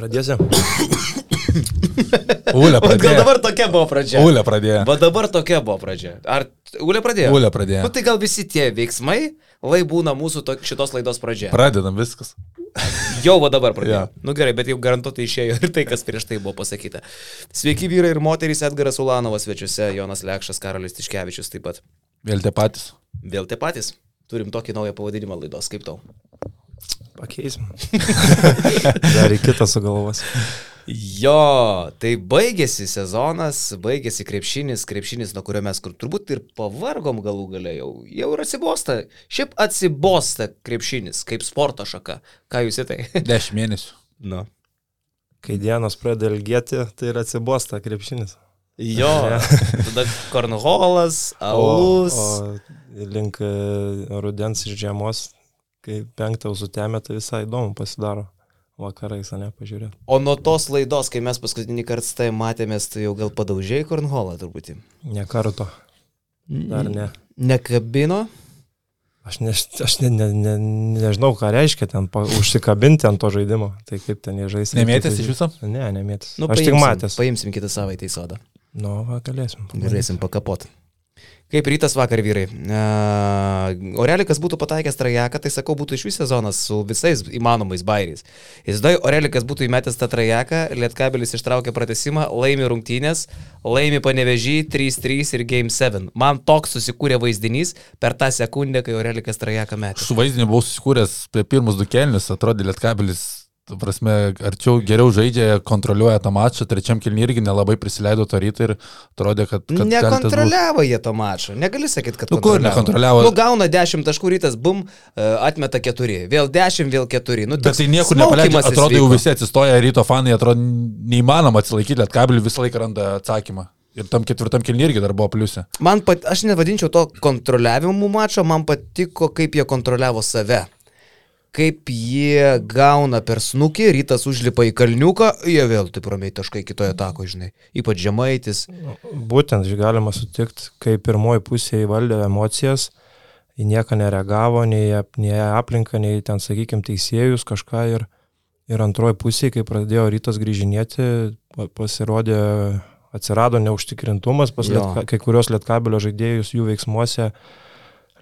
Pradėsiu. Ulė Gal pradėjo. dabar tokia buvo pradžia. Ulė pradėjo. Va dabar tokia buvo pradžia. Ar Ulė pradėjo? Ulė pradėjo. Nu tai gal visi tie veiksmai, lai būna mūsų to, šitos laidos pradžia. Pradedam viskas. Jau va dabar pradėjo. Jo. Nu gerai, bet jau garantuotai išėjo ir tai, kas prieš tai buvo pasakyta. Sveiki vyrai ir moterys, Edgaras Ulanovas svečiuose, Jonas Lekšas, Karolis Tiškevičius taip pat. Vėl tie patys. Vėl tie patys. Turim tokį naują pavadinimą laidos, kaip tau. Pakeisim. Dar į kitą sugalvos. Jo, tai baigėsi sezonas, baigėsi krepšinis, krepšinis, nuo kurio mes kur turbūt ir pavargom galų gale jau. Jau ir atsibosta. Šiaip atsibosta krepšinis, kaip sporto šaka. Ką jūs į tai? Dešimt mėnesių. Nu. Kai dienos pradeda ilgėti, tai ir atsibosta krepšinis. Jo, tada kornholas, alus. O, o link e, rudens ir žiemos, kai penktą sutemė, tai visai įdomu pasidaro vakarais, ne, pažiūrėti. O nuo tos laidos, kai mes paskutinį kartą tai matėmės, tai jau gal padaužiai kornholą truputį. Ne karto, dar ne. Nekabino? Aš, ne, aš ne, ne, ne, nežinau, ką reiškia ten pa, užsikabinti ant to žaidimo. Tai kaip ten jie žais. Nemėtės iš viso? Ne, nemėtės. Nu, aš tik matęs. Paimsim kitą savaitę į sodą. Nu, va, galėsim. Galėsim pakapot. Kaip rytas vakar vyrai. Uh, Orelikas būtų pataikęs trajeką, tai sakau, būtų iš vis sezonas su visais įmanomais bairiais. Įsivaizduoju, Orelikas būtų įmetęs tą trajeką, Lietkabelis ištraukė pratesimą, laimi rungtynės, laimi panevežį 3-3 ir Game 7. Man toks susikūrė vaizdinys per tą sekundę, kai Orelikas trajeką metė. Su vaizdiniu buvau susikūręs per pirmus du kelnius, atrodė Lietkabelis, prasme, arčiau geriau žaidžia, kontroliuoja tą mačą, trečiam kelniui irgi nelabai prisileido to ryto ir atrodė, kad... kad. Nekontroliavo jie to mačo. Negali sakyti, kad Nu, kur nekontroliavo? Nu, gauna 10 taškų rytas, bum, e, atmeta 4. Vėl 10, vėl 4. Nu, Bet tai niekur nepaleidžia, atrodo jau visi atsistoja, ryto fanai, atrodo neįmanoma atsilaikyti, Lietkabelį visą laiką randa atsakymą. Ir tam ketvirtam kelniui irgi dar buvo pliusė. Man pat, aš nevadinčiau to kontroliavimu mačo, man patiko, kaip jie kontroliavo save. Kaip jie gauna per snukį, rytas užlipa į kalniuką, jie vėl taip ramiai taškai kitoje tako, žinai. Ypač žemaitis. Būtent, galima sutikti, kai pirmoji pusė įvaldė emocijas, į nieką nereagavo, nei, nei aplinką, nei ten, sakykime, teisėjus kažką ir, ir antroji pusė, kai pradėjo rytas grįžinėti, pa- pasirodė, atsirado neužtikrintumas, pas Jo. lietka, kai kurios lietkabelio žaidėjus jų veiksmuose į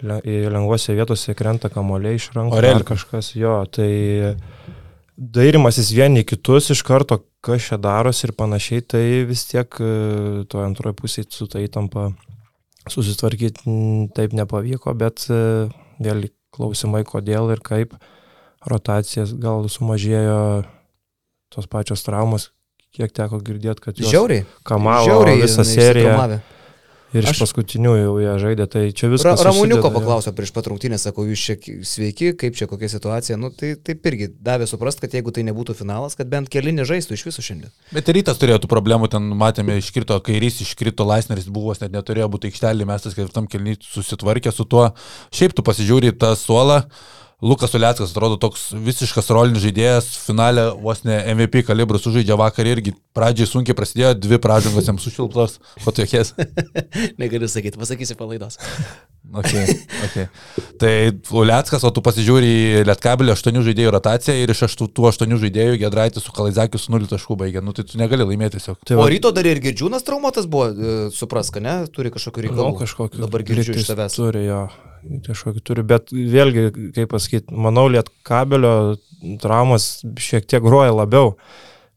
lengvose vietose krenta kamoliai iš rankų ar kažkas jo, tai dairimasis vieni kitus iš karto, kas čia darosi ir panašiai, tai vis tiek e, to antroji pusė su ta įtampa susitvarkyti taip nepavyko, bet e, vėl klausimai kodėl ir kaip rotacijas gal sumažėjo tos pačios traumos, kiek teko girdėti, kad Žiauriai. kamavo Žiauriai visą seriją išsitraumavę. Ir iš Aš- paskutinių jau jie žaidė, tai čia Ra viskas. Ramuniuko susideda, jo. paklausė prieš pat rungtynę, sako, jūs čia ki- sveiki, kaip čia kokia situacija. Nu, tai taip irgi davė suprast, kad jeigu tai nebūtų finalas, kad bent keli nežaistų iš viso šiandien. Bet ir rytas turėjo tų problemų, ten matėme, iškrito kairys, iškrito laisneris, buvo, net neturėjo būti aikštelį, mes tas ketvirtam kelniui susitvarkė su tuo. Šiaip tu pasižiūri į tą suolą. Lukas Uliackas atrodo toks visiškas rolinis žaidėjas, finale vos ne MVP kalibrų sužaidžia vakar irgi. Pradžiai sunkiai prasidėjo, dvi pražangos jam sušilptos, ko tu jokės. Negaliu sakyti, pasakysiu palaidos. Okay, okay. Tai Uliackas, o tu pasižiūri į Lietkabelį 8 žaidėjų rotaciją ir iš aštu- tų 8 žaidėjų Gedraitis su Kalaizakiu su 0 taškų baigė. Nu tai tu negali laimėti tiesiog. Tai O ryto dar ir Girdžiūnas traumuotas buvo, e, suprask, ne? Turi kažkokių reikalų. Nu, kažkokį Dabar girdžiu iš tavęs. Turi jo, kažkokį turi, bet vėlgi, kaip pasakyti, manau, liet kabelio traumas šiek tiek groja labiau,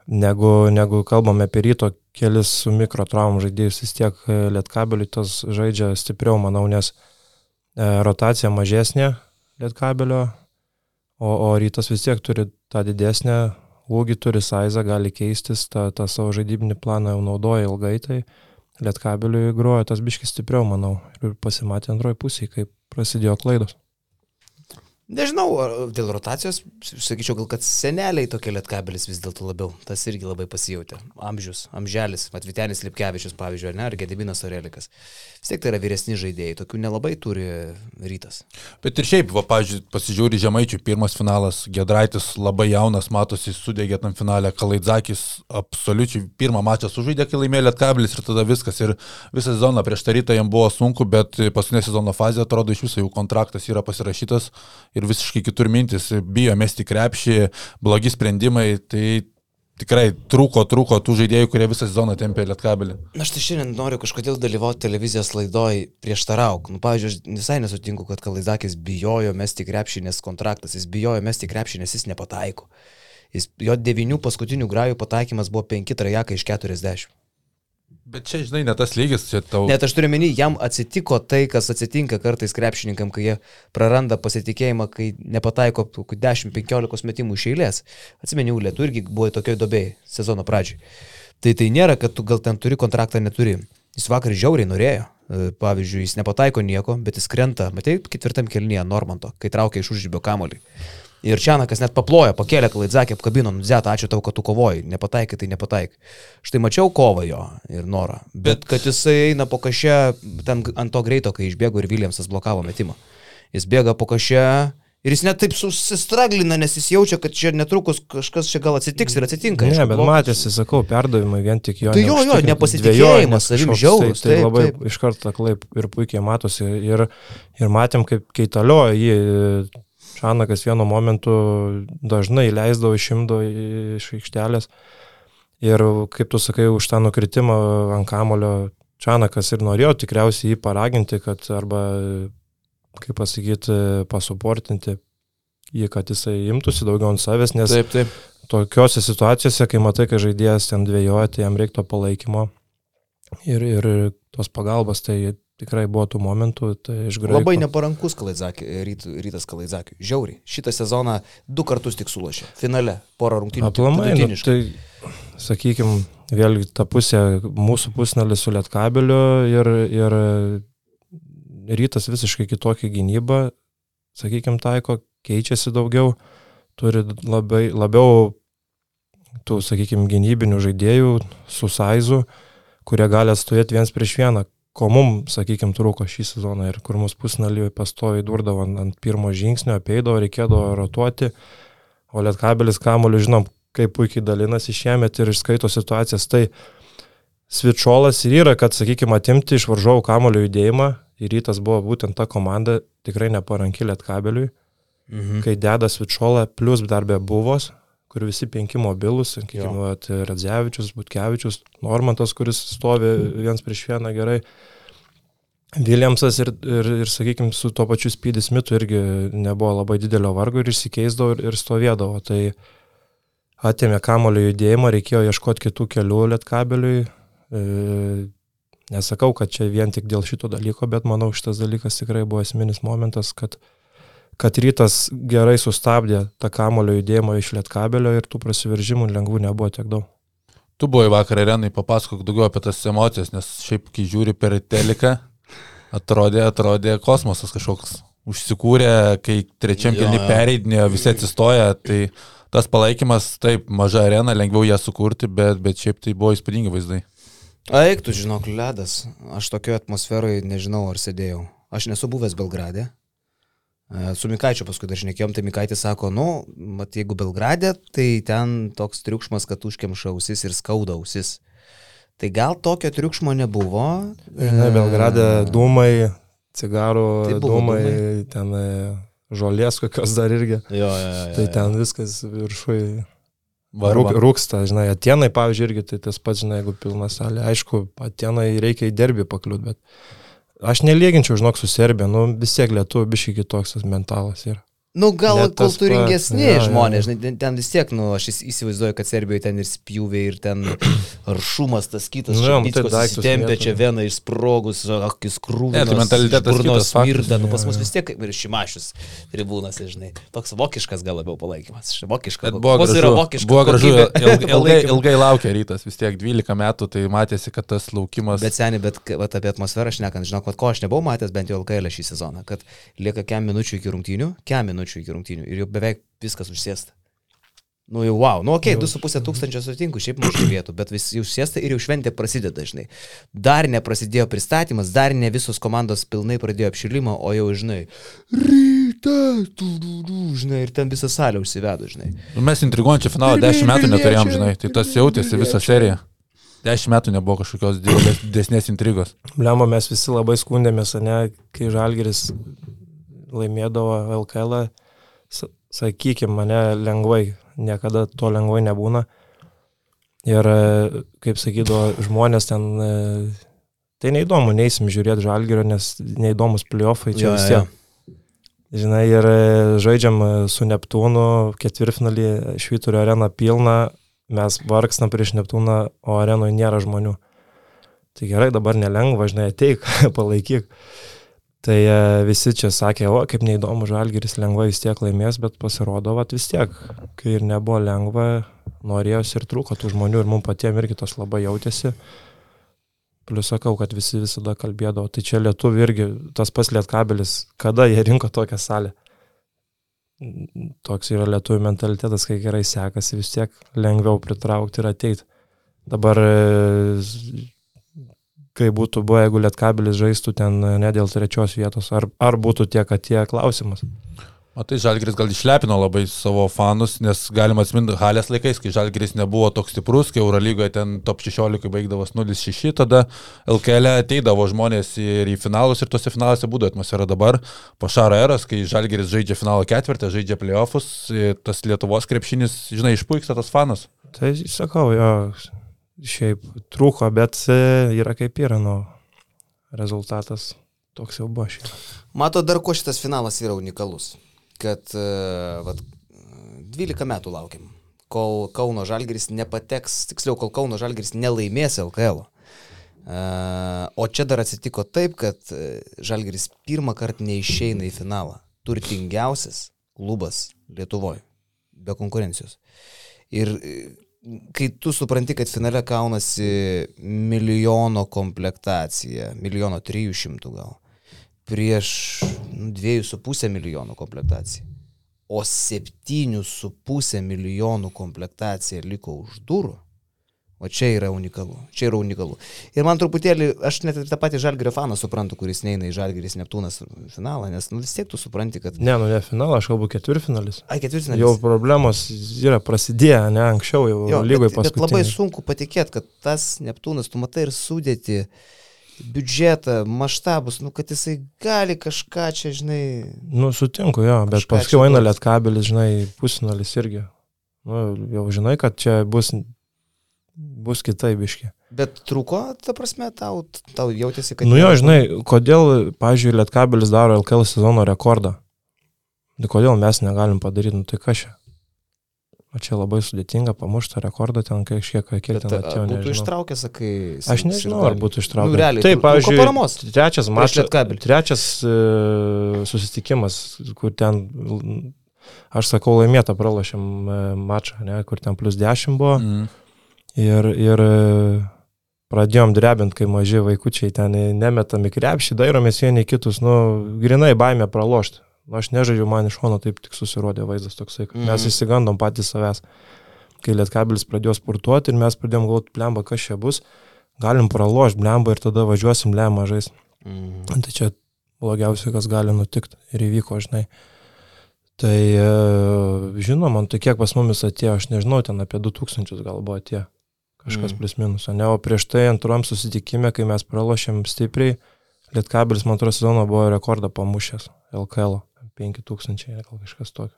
negu, negu kalbame apie ryto kelis su mikrotraumų žaidėjus, vis tiek liet kabeliui tas žaidžia stipriau, manau, nes e, rotacija mažesnė liet kabelio, o, o rytas vis tiek turi tą didesnę ūgį, turi saizą, gali keistis, tą, tą savo žaidybinį planą jau naudoja ilgai, tai Lietkabeliui grojo tas biškis stipriau, manau. Ir pasimatė antroji pusė, kai prasidėjo klaidos. Nežinau, ar dėl rotacijos, sakyčiau, gal kad seneliai tokie lietkabelis vis dėlto labiau. Tas irgi labai pasijautė. Amžius, amželis, Matvitenis Lipkevičius, pavyzdžiui, ar ne, ar Gediminas Orelikas. Vis tiek tai yra vyresni žaidėjai, tokių nelabai turi rytas. Bet ir šiaip, va, pažiūrėjau, pasižiūri Žemaičių, pirmas finalas, Gedraitis labai jaunas, matosi, sudegė tam finale, Kalaidzakis absoliučiai pirmą mačą sužaidė, kai laimėjo Lietkabilis ir tada viskas. Ir visą sezoną prieš tą rytą jam buvo sunku, bet paskutinė sezono fazė atrodo iš viso jų kontraktas yra pasirašytas ir visiškai kitur mintis, bijo mesti krepšį, blogi sprendimai, tai tikrai trūko, trūko tų žaidėjų, kurie visą sezoną tempė lietkabelį. Aš tai šiandien noriu kažkodėl dalyvauti televizijos laidoj prieštarauk. Nu, pavyzdžiui, visai nesutinku, kad Kalaizdakis bijojo mesti krepšinės kontraktas, jis bijojo mesti krepšinės, jis nepataiko. Jis, jo devinių paskutinių grajų pataikymas buvo 5 trajekai iš 40. Bet čia, žinai, ne tas lygis, čia tau... Net aš turiu menį, jam atsitiko tai, kas atsitinka kartais krepšininkam, kai jie praranda pasitikėjimą, kai nepataiko 10-15 metimų iš eilės. Atsimeniu, Lietu irgi buvo tokioj dobėjai sezono pradžioj. Tai tai nėra, kad tu gal ten turi kontraktą, neturi. Jis vakar žiauriai norėjo. E, Pavyzdžiui, jis nepataiko nieko, bet jis krenta, matai, ketvirtam kelnyje Normanto, kai traukia iš užžybio kamolį. Ir Čianakas net paplojo, pakėlė klaidzakį, apkabino, nuzeta, ačiū tau, kad tu kovoji, nepataikai, tai nepataikai. Štai mačiau kovą jo ir norą. Bet, bet kad jisai eina po kažę, ten ant to greito, kai išbėgo ir Viljamsas blokavo metimą. Jis bėga po kažę ir jis net taip susistraglina, nes jis jaučia, kad čia netrukus kažkas čia gal atsitiks ir atsitinka. Ne, bet matėsi, sakau, perdavimai vien tik jo. Tai jo, jo, nepasitikėjimas savim žiaurus, Tai, tai labai taip. iš karto aklai ir puikiai matosi. Ir, ir matėm, kaip keitaliojo jį. Šanakas vienu momentu dažnai leisdavo išimdo iš aikštelės. Ir kaip tu sakai, už tą nukritimą ant kamulio Čanakas ir norėjo tikriausiai jį paraginti, kad arba, kaip pasakyti, pasuportinti jį, kad jisai imtųsi daugiau ant savęs, nes Taip, taip. tokiuose situacijose, kai matai, kad žaidėjas ten dviejoja, tai jam reiktų palaikymo ir, ir tos pagalbos, tai tikrai buvo tų momentų, tai iš graikų. Labai neparankus Kalaidzakį, ryt, rytas Kalaidzakį. Žiauriai. Šitą sezoną du kartus tik sulošė. Finale porą rungtynių. Aplamai, nu, tai, sakykime, vėlgi ta pusė mūsų pusnelis su lietkabeliu ir, ir rytas visiškai kitokia gynyba, sakykime, taiko, keičiasi daugiau, turi labai, labiau tų, sakykime, gynybinių žaidėjų su saizu, kurie gali atstovėti viens prieš vieną, ko mums, sakykime, trūko šį sezoną ir kur mūsų pusnelį pastoviai durdavo ant, pirmo žingsnio, apeidavo, reikėdavo rotuoti, o lietkabelis kamuoliu žinom, kaip puikiai dalinasi šiemet ir išskaito situacijas. Tai Svičiolas ir yra, kad, sakykime, atimti iš varžovų kamulio judėjimą ir rytas buvo būtent ta komanda, tikrai neparanki lietkabeliui, Mhm. kai deda Svičiolą, plus dar be buvos, kur visi penki mobilus, sakykime, vat, Radzevičius, Butkevičius, Normantas, kuris stovi viens prieš vieną gerai. Viljamsas ir, ir, ir sakykime, su tuo pačiu Spydis Mitu irgi nebuvo labai didelio vargo ir išsikeisdavo ir, ir stovėdavo. Tai atėmė kamulio judėjimą, reikėjo ieškoti kitų kelių lietkabeliui. E, nesakau, kad čia vien tik dėl šito dalyko, bet manau, šitas dalykas tikrai buvo esminis momentas, kad, kad rytas gerai sustabdė tą kamulio judėjimą iš lietkabelio ir tų prasiveržimų lengvų nebuvo tiek daug. Tu buvai vakar arenai, papasakok daugiau apie tas emocijas, nes šiaip, kai žiūri per teliką, atrodė, atrodė kosmosas kažkoks. Užsikūrė, kai trečiam kelni jo. pereidinėjo, visi atsistoja, tai tas palaikymas, taip, maža arena, lengviau ją sukurti, bet, bet šiaip tai buvo įspūdingi vaizdai. Eik, tu žinok, ledas. Aš tokioje atmosferoje nežinau, ar sėdėjau. Aš nesu buvęs Belgrade. Su Mikaičiu paskui dar šnekėjom, tai Mikaitis sako, nu, mat, jeigu Belgrade, tai ten toks triukšmas, kad užkemša ausis ir skauda ausis. Tai gal tokio triukšmo nebuvo. Na, Belgrade dūmai, cigarų Tai dūmai, dūmai. ten e, žolės kokios dar irgi. Jo, jo, jo, Tai ten viskas viršui rūk, rūksta, žinai, Atenai, pavyzdžiui, irgi tai tas pats, žinai, jeigu pilna salė. Aišku, Atenai reikia į derbį pakliūti, bet aš nelieginčiau, žinok, su Serbija, nu vis tiek lietuvių biškai kitoks tas mentalas yra. Nu, gal kultūringesni jo, jo. žmonės, žinai, ten, vis tiek, nu, aš įs- įsivaizduoju, kad Serbijoje ten ir spjūviai, ir ten aršumas tas kitas, Nu, nu, tai tai daiktus tempia čia vieną išsprogus, akis krūvis. Ne, tai mentalitetas faktas, smirda, nu, pas mus vis tiek ir šimašius tribūnose, žinai, toks vokiškas gal labiau palaikymas, vokiškas. Bet buvo gražu, vokiška buvo gražu ilgai, ilgai, ilgai laukė rytas, vis tiek 12 metų, tai matėsi, kad tas laukimas... Bet seniai, bet vat, apie atmosferą šnekant, žinok, ko aš nebuvau matęs bent jau LKL šį sezoną, kad lieka kem minučių iki rungtynių, kem minučių iki rungtynių ir jau beveik viskas užsėsta. Nu jau wow, nu okei, okay, 2,5 tūkstančio sutinku, šiaip mažai vietų, bet vis jau užsėsta ir jau šventė prasideda, žinai. Dar neprasidėjo pristatymas, dar ne visos komandos pilnai pradėjo apšilimą, o jau, žinai, rytas, tu, tu, tu, žinai, ir ten visa salė užsivedo, žinai. Nu, mes intriguojančią finalą 10 metų neturėjom, žinai, tai tas jautėsi visą seriją. 10 metų nebuvo kažkokios didesnės intrigos. Lemą mes visi labai skundėmės, ne, kai Žalgeris laimėdavo LKL, sakykime, mane lengvai, niekada to lengvai nebūna. Ir, kaip sakydavo, žmonės ten, tai neįdomu, neįsim žiūrėti žalgerio, nes neįdomus playoffai čia vis tiek. Žinai, ir žaidžiam su Neptūnu, ketvirtfinalį Švyturio arena pilna, mes vargstam prieš Neptūną, o arenoje nėra žmonių. Tai gerai, dabar nelengva, žinai, ateik, palaikyk. Tai e, visi čia sakė, o kaip neįdomu, Žalgiris lengvai vis tiek laimės, bet pasirodo, va vis tiek, kai ir nebuvo lengva, norėjosi ir trūko tų žmonių ir mums patiems irgi tas labai jautėsi. Plius sakau, kad visi visada kalbėdavo, tai čia lietuvi irgi tas pas lietkabelis, kada jie rinko tokią salę. Toks yra lietuvių mentalitetas, kai gerai sekasi, vis tiek lengviau pritraukti ir ateiti. Dabar kai būtų buvę, jeigu Lietkabelis žaistų ten e, ne dėl trečios vietos, ar, ar būtų tiek, tie klausimas. Matai, Žalgiris gal išlepino labai savo fanus, nes galima atsiminti Halės laikais, kai Žalgiris nebuvo toks stiprus, kai Eurolygoje ten top 16 baigdavos 0-6, tada LKL ateidavo žmonės ir į finalus ir tose finaluose būdavo atmosfera dabar. Po Šaro eros, kai Žalgiris žaidžia finalo ketvirtą, žaidžia playoffus, tas Lietuvos krepšinis, žinai, išpuiksta tas fanas. Tai sakau, jo, šiaip trūko, bet e, yra kaip yra, nu, rezultatas toks jau buvo šiaip. Mato, dar ko šitas finalas yra unikalus, kad uh, vat, 12 metų laukiam, kol Kauno Žalgiris nepateks, tiksliau, kol Kauno Žalgiris nelaimės LKL. Uh, o čia dar atsitiko taip, kad Žalgiris pirmą kartą neišeina į finalą. Turtingiausias klubas Lietuvoje, be konkurencijos. Ir kai tu supranti, kad finale kaunasi milijono komplektacija, milijono trijų šimtų gal, prieš nu, dviejų su pusę milijonų komplektaciją, o septynių su pusę milijonų komplektacija liko už durų, O čia yra unikalu. Čia yra unikalu. Ir man truputėlį, aš net ir tą patį Žalgirio faną suprantu, kuris neina į Žalgiris Neptūnas finalą, nes nu, vis tiek tu supranti, kad... Ne, nu ne finalą, aš kalbu ketvirtfinalis. Ai, ketvirtfinalis. Jau problemos yra prasidėję, ne anksčiau, jau jo, lygoje paskui. Bet labai sunku patikėti, kad tas Neptūnas, tu matai ir sudėti biudžetą, maštabus, nu, kad jisai gali kažką čia, žinai... Nu, sutinku, jo, bet paskui eina lietkabelis, žinai, pusinalis irgi. Nu, jau žinai, kad čia bus bus kitaip biški. Bet trūko, ta prasme, tau, tau jautėsi, kad... Nu jo, žinai, kodėl, pažiūrėjau, Lietkabelis daro LKL sezono rekordą. Tai kodėl mes negalim padaryti, nu tai ką čia? O čia labai sudėtinga pamušti rekordą ten kažkiek, kiek ten atėjo. Būtų ištraukęs, sakai... Aš nežinau, ar būtų ištraukęs. Nu, realiai, Taip, pavyzdžiui, paramos. trečias mačas, trečias uh, susitikimas, kur ten, aš sakau, laimėtą pralašėm uh, mačą, ne, kur ten plus 10 buvo. Mm Ir, ir e, pradėjom drebinti, kai maži vaikučiai ten nemetami krepšį, dairomės vieni kitus, nu, grinai baimė pralošti. Nu, aš nežaidžiu, man iš šono taip tik susirodė vaizdas toksai, kad mes mhm. įsigandom patys savęs. Kai Lietkabilis pradėjo sportuoti ir mes pradėjom galvoti, blemba, kas čia bus, galim pralošti blemba ir tada važiuosim blemba žais. Mm. Tai čia blogiausia, kas gali nutikti ir įvyko, žinai. Tai e, žinoma, tai kiek pas mumis atėjo, aš nežinau, ten apie 2000 gal buvo atėjo kažkas mm. plus minus, ne, o prieš tai antruom susitikime, kai mes pralošėm stipriai, Lietkabelis man atrodo sezono buvo rekordą pamušęs LKL, 5000, gal kažkas tokio.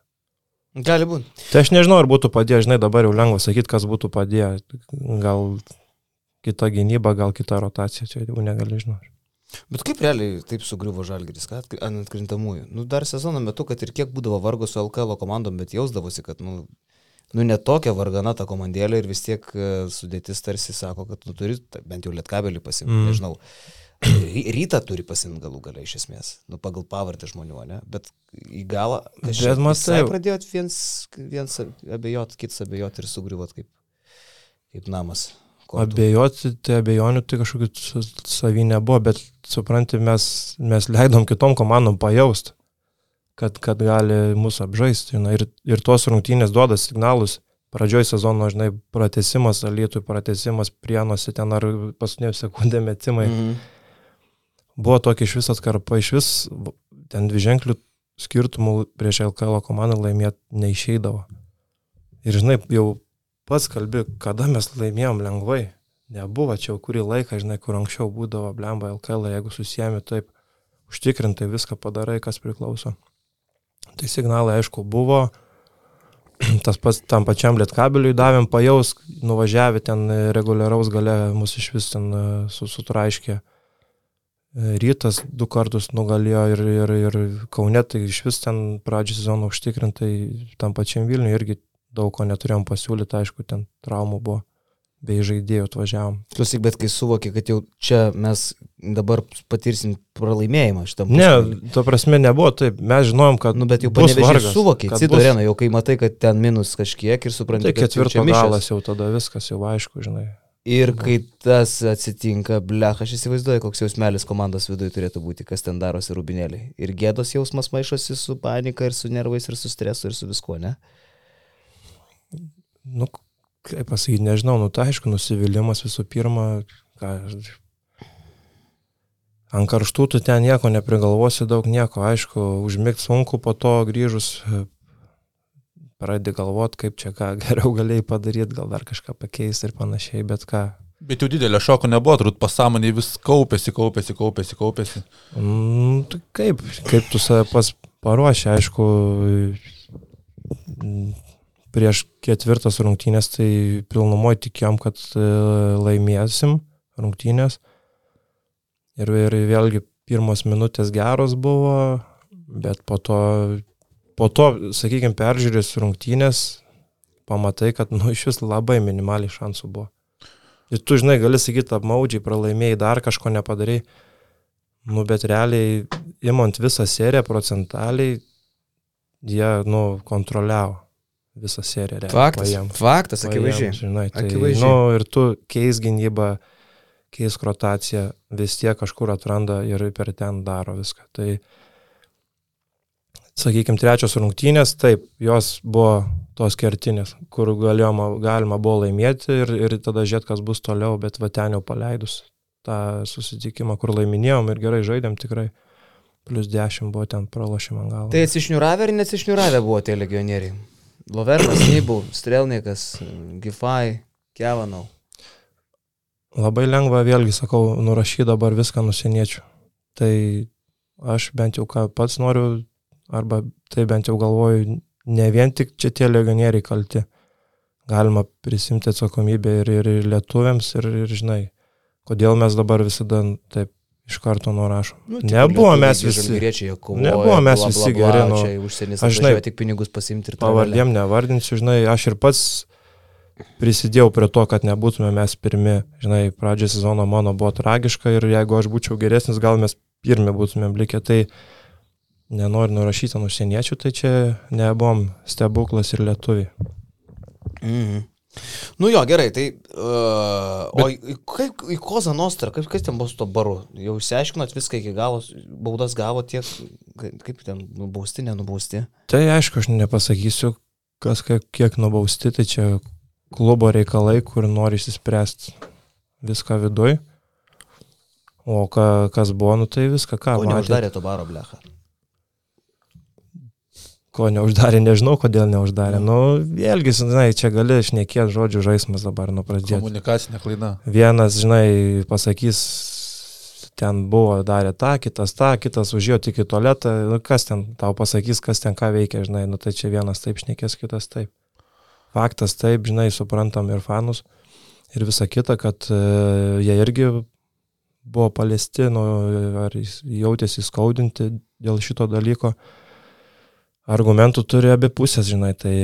Gali būti. Tai aš nežinau, ar būtų padėję, žinai, dabar jau lengva sakyti, kas būtų padėję. Gal kita gynyba, gal kita rotacija, čia jau negali žinoti. Bet kaip realiai taip sugriuvo žalgeris, kad ant atkrintamųjų? Nu, dar sezono metu, kad ir kiek būdavo vargo su LKL komandom, bet jausdavosi, kad, nu, nu, netokia vargana ta komandėlė ir vis tiek e, sudėtis tarsi sako, kad tu turi bent jau lietkabelį pasimti, mm. nežinau. Ryta turi pasimti galų galę iš esmės, nu, pagal pavardę žmonių, ne? Bet į galą, bet matai, pradėjot viens, viens abejot, kits abejot ir sugriuvot kaip, kaip namas. Kortų. Abejoti, tai abejonių tai kažkokių savy nebuvo, bet supranti, mes, mes leidom kitom komandom pajaust kad, kad gali mūsų apžaisti. Na, ir, ir tos rungtynės duoda signalus. Pradžioj sezono, žinai, pratesimas, alytų pratesimas, prienuose ten ar paskutinė sekundė metimai. -hmm. Buvo tokia iš vis atkarpa, iš vis ten dvi ženklių skirtumų prieš LKL komandą laimėti neišeidavo. Ir žinai, jau pats kalbi, kada mes laimėjom lengvai. Nebuvo čia jau kurį laiką, žinai, kur anksčiau būdavo blemba LKL, jeigu susijęmi taip, užtikrintai viską padarai, kas priklauso. Tai signalai, aišku, buvo. tas pats tam pačiam lietkabeliui davėm pajaus, nuvažiavę ten reguliaraus gale mus iš vis ten e, sutraiškė. Rytas du kartus nugalėjo ir, ir, ir Kaunetai iš vis ten pradžią sezoną užtikrintai, tam pačiam Vilniui irgi daug ko neturėjom pasiūlyti, aišku, ten traumų buvo bei žaidėjų atvažiavom. Klausyk, bet kai suvokė, kad jau čia mes dabar patirsim pralaimėjimą šitam. Ne, to prasme nebuvo taip, mes žinojom, kad... Nu, bet jau panevežiai suvokė, Cido bus... jau kai matai, kad ten minus kažkiek ir supranti, tai kad ketvirto galas jau tada viskas jau aišku, žinai. Ir kai tas atsitinka, blech, aš įsivaizduoju, koks jausmelis komandos viduje turėtų būti, kas ten darosi rubinėliai. Ir gėdos jausmas maišosi su panika ir su nervais ir su stresu ir su viskuo, ne? Nu, kaip pasakyti, nežinau, nu tai aišku, nusivylimas visų pirma, ką, ant karštų tu ten nieko neprigalvosi, daug nieko, aišku, užmigti sunku, po to grįžus pradedi galvoti, kaip čia ką geriau galėjai padaryti, gal dar kažką pakeisti ir panašiai, bet ką. Bet jau didelio šoko nebuvo, turbūt pasąmonė vis kaupėsi, kaupėsi, kaupėsi, kaupėsi. Mm, tai kaip, kaip tu save pas paruoši, aišku, prieš ketvirtas rungtynės, tai pilnumoje tikėjom, kad e, laimėsim rungtynės. Ir, ir vėlgi pirmos minutės geros buvo, bet po to, po to sakykime, peržiūrės rungtynės, pamatai, kad, nu, iš vis labai minimaliai šansų buvo. Ir tu, žinai, gali sakyti, apmaudžiai, pralaimėjai, dar kažko nepadarai. Nu, bet realiai, imant visą seriją procentaliai, jie, nu, kontroliavo visą seriją. Realiai, faktas, paėm, faktas, akivaizdžiai. Žinai, tai, akivaizdžiai. Nu, ir tu keis gynybą, keis rotaciją, vis tiek kažkur atranda ir per ten daro viską. Tai, sakykime, trečios rungtynės, taip, jos buvo tos kertinės, kur galima, galima buvo laimėti ir, ir tada žiūrėti, kas bus toliau, bet va ten jau paleidus tą susitikimą, kur laiminėjom ir gerai žaidėm tikrai. Plus 10 buvo ten pralašymą gal. Tai atsišniuravę ir neatsišniuravę buvo tie legionieriai. Lovernas, Nybų, Strelnikas, Gifai, Kevanau. Labai lengva, vėlgi sakau, nurašyti dabar viską nusieniečių. Tai aš bent jau ką pats noriu, arba tai bent jau galvoju, ne vien tik čia tie legionieriai kalti. Galima prisimti atsakomybę ir, ir, ir lietuviams, ir, ir žinai, kodėl mes dabar visada taip iš karto nurašom. Nu, nebuvo mes visi. Kovoja, nebuvo mes bla, bla, visi bla, geri. Nu, čia užsienis, aš žinai, tik pinigus pasimti ir pavardėm nevardinsiu, žinai, aš ir pats prisidėjau prie to, kad nebūtume mes pirmi. Žinai, pradžio sezono mano buvo tragiška ir jeigu aš būčiau geresnis, gal mes pirmi būtumėm likę. Tai nenoriu nurašyti ant užsieniečių, tai čia nebuvom stebuklas ir lietuviai. Mhm. Nu jo, gerai, tai... Uh, Bet... O kaip į Kozą Nostrą, kaip, kas ten buvo su to baru? Jau išsiaiškinot viską iki galo, baudas gavo tiek, kaip ten nubausti, nenubausti? Tai aišku, aš nepasakysiu, kas kiek, kiek nubausti, tai čia klubo reikalai, kur nori išsispręsti viską viduj. O ka, kas buvo, nu tai viską ką. O neuždarė to baro blecha ko neuždarė, nežinau, kodėl neuždarė. Nu, vėlgi, žinai, čia gali šnekėti žodžių žaidimas dabar nuo pradžios. Komunikacinė klaida. Vienas, žinai, pasakys, ten buvo, darė tą, kitas tą, kitas užėjo tik į tualetą, nu, kas ten tau pasakys, kas ten ką veikia, žinai, nu tai čia vienas taip šnekės, kitas taip. Faktas taip, žinai, suprantam ir fanus ir visa kita, kad uh, jie irgi buvo paliesti, nu, ar jautėsi skaudinti dėl šito dalyko. Uh, argumentų turi abi pusės, žinai, tai...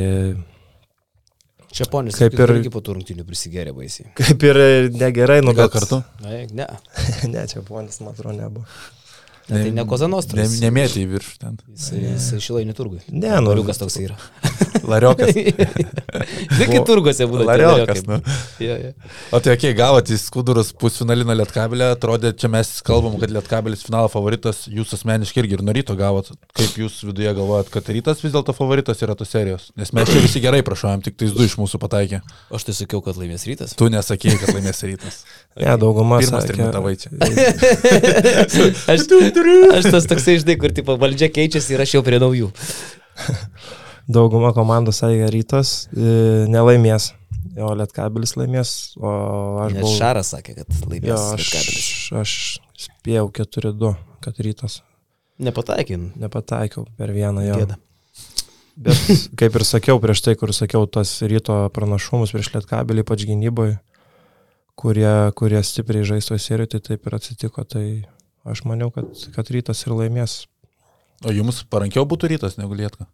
Čia ponis, kaip ir irgi po turrungtinių prisigeria baisiai. Kaip ir negerai, nu gal bet... kartu? Na, ne. ne, čia ponis, man atrodo, nebuvo. Ne, tai ne Kozanostras. Ne, nemėtė į viršų ten. Jis, jis šilainių turgui. Ne, nu. Liukas toks yra. Lariokas. Žinai, kai turguose būna. Lariokas, nu. ja, ja. O tai, kiek gavote į skudurus pusfinalį nuo Lietkabelė, atrodė, čia mes kalbam, kad Lietkabelis finalo favoritas, jūs asmeniškai irgi ir nuo ryto gavot. Kaip jūs viduje galvojat, kad rytas vis dėlto favoritas yra tos serijos? Nes mes čia visi gerai prašojom, tik tais du iš mūsų pataikė. Aš tai sakiau, kad laimės rytas. Tu nesakėjai, kad laimės rytas. Ne, dauguma. Pirmas trimitavai čia. aš, aš tas toksai, žinai, kur tipo valdžia keičiasi ir aš jau prie naujų. Dauguma komandų sakė, rytas e, nelaimės. O Lietkabelis laimės, o aš... Buvau... Šaras sakė, kad laimės jo, aš, Lietkabelis. Aš spėjau 4-2, kad rytas. Nepataikin. Nepataikiau per vieną jo. Gėda. Bet kaip ir sakiau prieš tai, kur sakiau tas ryto pranašumus prieš lietkabelį, ypač gynyboje, kurie, kurie stipriai žaisto serijoje, tai taip ir atsitiko. Tai aš maniau, kad, kad rytas ir laimės. O jums parankiau būtų rytas negu lietka?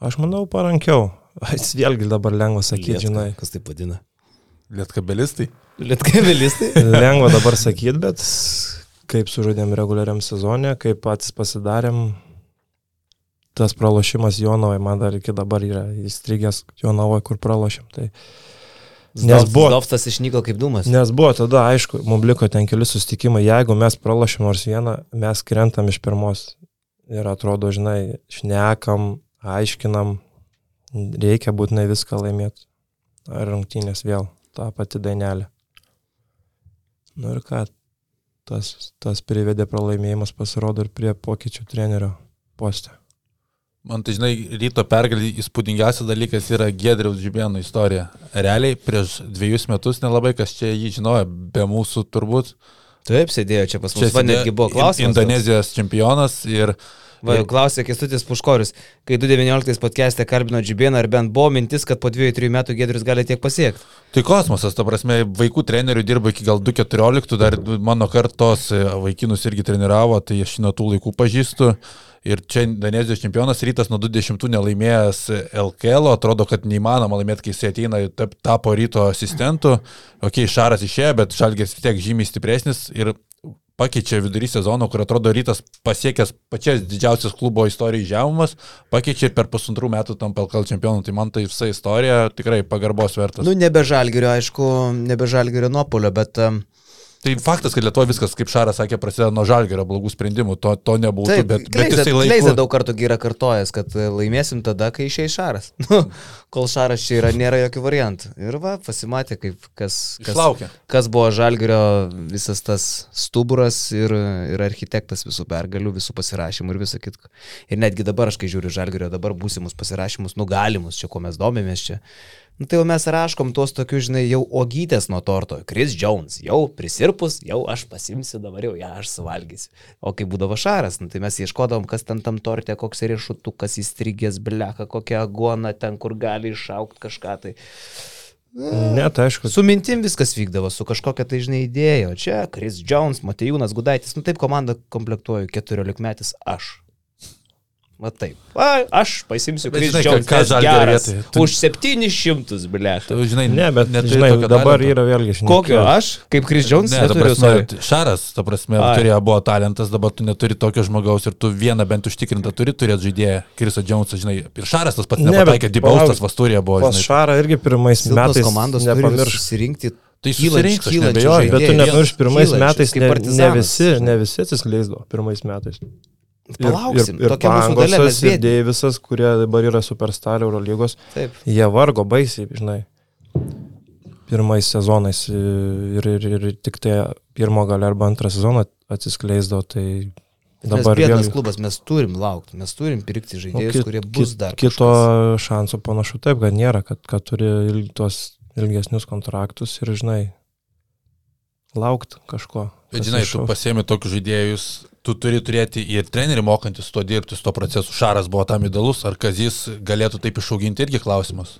Aš manau, parankiau. Jis vėlgi dabar lengva sakyti, Lietka, žinai. Kas tai vadina? Lietkabelistai? Lietkabelistai? Lengva dabar sakyti, bet kaip sužaidėm reguliariam sezonė, kaip patys pasidarėm, tas pralošimas Jonovai man dar iki dabar yra įstrigęs Jonovai, kur pralošėm. Tai, Nes buvo- Zdovstas išnyko kaip dūmas. nes buvo tada, aišku, mums liko ten keli sustikimai, jeigu mes pralošėm nors vieną, mes krentam iš pirmos. Ir atrodo, žinai, šnekam, aiškinam, reikia būtinai viską laimėti. Ar rungtynės vėl, ta pati dainelė. Nu ir ką, tas, tas privedė pralaimėjimas pasirodo ir prie pokyčių trenerio postė. Man tai, žinai, ryto pergalį įspūdingiausias dalykas yra Gedriaus Žibėno istorija. Realiai prieš dviejus metus nelabai kas čia jį žinojo, be mūsų turbūt. Taip, sėdėjo čia pas mus. Va, sėdėjo netgi buvo klausimas. Indonezijos čempionas ir Va, klausė Kestutis Puškorius, kai 2019 podcast'e kalbino Džibieną, ar bent buvo mintis, kad po 2-3 metų Gedrius gali tiek pasiekti. Tai kosmosas, ta prasme, vaikų trenerių dirba iki gal 2.14, dar mano kartos e, vaikinus irgi treniravo, tai aš nuo tų laikų pažįstu. Ir čia Indonezijos čempionas rytas nuo 20 nelaimėjęs LKL, atrodo, kad neįmanoma laimėti, kai jis ateina, tap- tapo ryto asistentu. Ok, Šaras išėjo, bet Šalgės vis tiek žymiai stipresnis ir pakeičia vidury sezono, kur atrodo rytas pasiekęs pačias didžiausias klubo istorijos žemumas, pakeičia ir per pusantrų metų tam LKL čempionu. Tai man tai visa istorija tikrai pagarbos vertas. Nu, nebe žalgerio, aišku, nebe žalgerio nuopolio, bet... Um, Tai faktas, kad Lietuva viskas, kaip Šaras sakė, prasideda nuo žalgerio blogų sprendimų, to, to nebūtų, Taip, bet, bet Kleizė, jisai Kleizė laiku... daug kartų yra kartojęs, kad e, laimėsim tada, kai išeis Šaras. Kol čia yra, nėra jokių variantų. Ir va, pasimatė, kaip kas, kas, Išlaukė. kas buvo Žalgerio visas tas stuburas ir, ir architektas visų pergalių, visų pasirašymų ir visą kitką. Ir netgi dabar, aš kai žiūriu Žalgerio dabar būsimus pasirašymus, nugalimus, čia ko mes domėmės čia. Nu, tai jau mes raškom tuos tokius, žinai, jau ogytės nuo torto. Chris Jones, jau prisirpus, jau aš pasimsiu dabar, jau ją aš suvalgysiu. O kai būdavo šaras, nu, tai mes ieškodavom, kas ten tam torte, koks riešutukas įstrigęs, bleka, kokia agona ten, kur gali išaukti kažką. Tai Ne, tai aišku, su mintim viskas vykdavo, su kažkokia tai žinai idėja. O čia Chris Jones, Matejūnas Gudaitis, nu taip komandą komplektuoju, 14 metais aš. Va taip. Va, aš pasimsiu Žalgirio geras. Už 700, bleka. Tu, žinai, ne, bet neturi žinai, dabar talento. yra vėlgi šnekėjau. Kokio aš, kaip Chris Jones, Ne, neturiu, sorry. Šaras, ta prasme, Ai. turėjo buvo talentas, dabar tu neturi tokio žmogaus ir tu vieną bent užtikrintą turi turėti žaidėją, Krisą Džiaunsą, žinai, ir Šaras tas pats Ne, nepataikė, Dibaustas palauk, Vasturė buvo, žinai. Šarą irgi pirmais Silpnos metais komandos nepamirš. susirinkti. Tai kylančių nebejoju, Bet tu nepamirš, pirmais kylančius, metais ne, ne visi, ne visi atsiskleisdavo pirmais metais. Palauksim, ir, ir, tokia mūsų dalia, ir. Deivisas, kurie dabar yra superstar Eurolygos, Taip. jie vargo baisiai, žinai, pirmais sezonais ir, ir, ir tik tai pirmo gal arba antrą sezoną atsiskleisdavo, tai Dabar mes bėdas vėlgi- klubas, mes turim laukti, mes turim pirkti Nu, žaidėjus, kit- kurie bus kit- dar. Kito kažkas. šanso panašu taip, kad nėra, kad, kad turi il, tuos ilgesnius kontraktus ir, žinai, laukti kažko. Bet žinai, tu pasiemi tokius žaidėjus, tu turi turėti ir trenerių mokantis su to dirbti, su to procesu. Šaras buvo tam įdalus, ar Kazis galėtų taip išauginti irgi klausimas.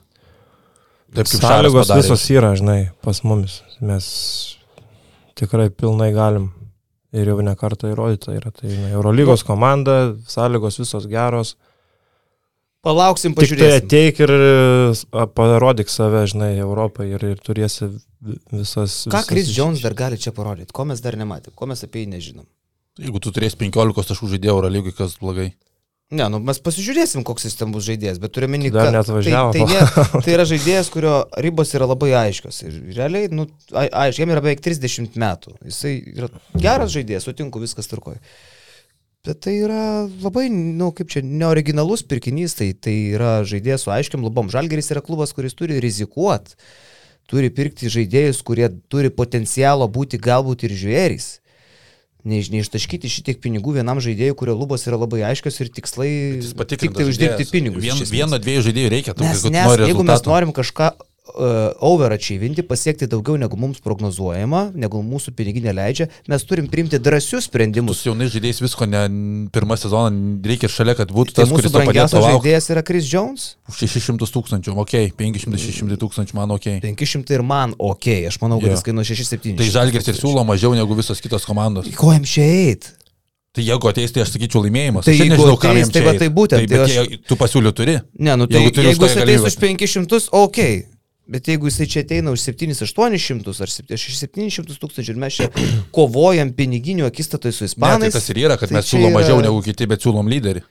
Taip kaip Šaras Sąlygos visos yra, žinai, pas mumis. Mes tikrai pilnai galim. Ir jau ne kartą įrodyta yra. Tai žinai, Eurolygos komanda, sąlygos visos geros. Palauksim, Tik tai pažiūrėsim. ateik ir parodyk save, žinai, Europai ir, ir turėsi vi- visas... Ką visas Chris Jones dar gali čia parodyti? Ko mes dar nematėm? Ko mes apie jį nežinom? Jeigu tu turėsi 15 taškų žaidėjų Euro lygiai, kas blogai. Ne, nu mes pasižiūrėsim, koks jis ten bus žaidėjas, bet turime Dar neatvažiavo. Tai, tai, ne, tai yra žaidėjas, kurio ribos yra labai aiškios. Ir realiai, nu, ai- aišku, jam yra beveik 30 metų. Jisai yra geras žaidėjas, sutinku, viskas tvarkoja. Bet tai yra labai, na, nu, kaip čia, neoriginalus pirkinys, tai, tai yra žaidėjas su aiškiam lubom. Žalgeris yra klubas, kuris turi rizikuoti, turi pirkti žaidėjus, kurie turi potencialo būti galbūt ir žvėrys. Neiš- Neištaškyti šitiek pinigų vienam žaidėjui, kurio lubos yra labai aiškios ir tikslai tik tai uždirbti žaidėjas. pinigus. Vien, vieno, dviejų žaidėjų reikia. tam, Nes, nes nori jeigu mes rezultatų. norim kažką overachievinti, pasiekti daugiau negu mums prognozuojama, negu mūsų piniginė leidžia, mes turim priimti drąsius sprendimus. Mūsų jaunai žaidėjai visko ne pirmą sezoną reikia šalia, kad būtų Tai tas, kuris brangiausias žaidėjas yra Chris Jones. Už 600 tūkstančių, ok, 500-600 tūkstančių, man ok. 500 ir man ok, aš manau, kad Jo. jis kainuoja 6-7. Tai Žalgiris ir siūlo mažiau negu visos kitos komandos. Ko jam čia eit? Tai jeigu ateis, tai aš sakyčiau laimėjimas. Tai Aš nežinau, ateis, jam tai čia va tai būtent, Tai, tai bet aš- jie, tu pasiūlių turi. Ne, nu tai Jeigu jeigu, už jis tai ateis už 500, ok. Bet jeigu jisai čia ateina už 7-800 ar 700 tūkstančių ir mes čia kovojam piniginių akistatoj su Ne, tai ispanais. tas ir yra, kad tai mes siūlom yra- mažiau negu kiti, bet siūlom lyderį.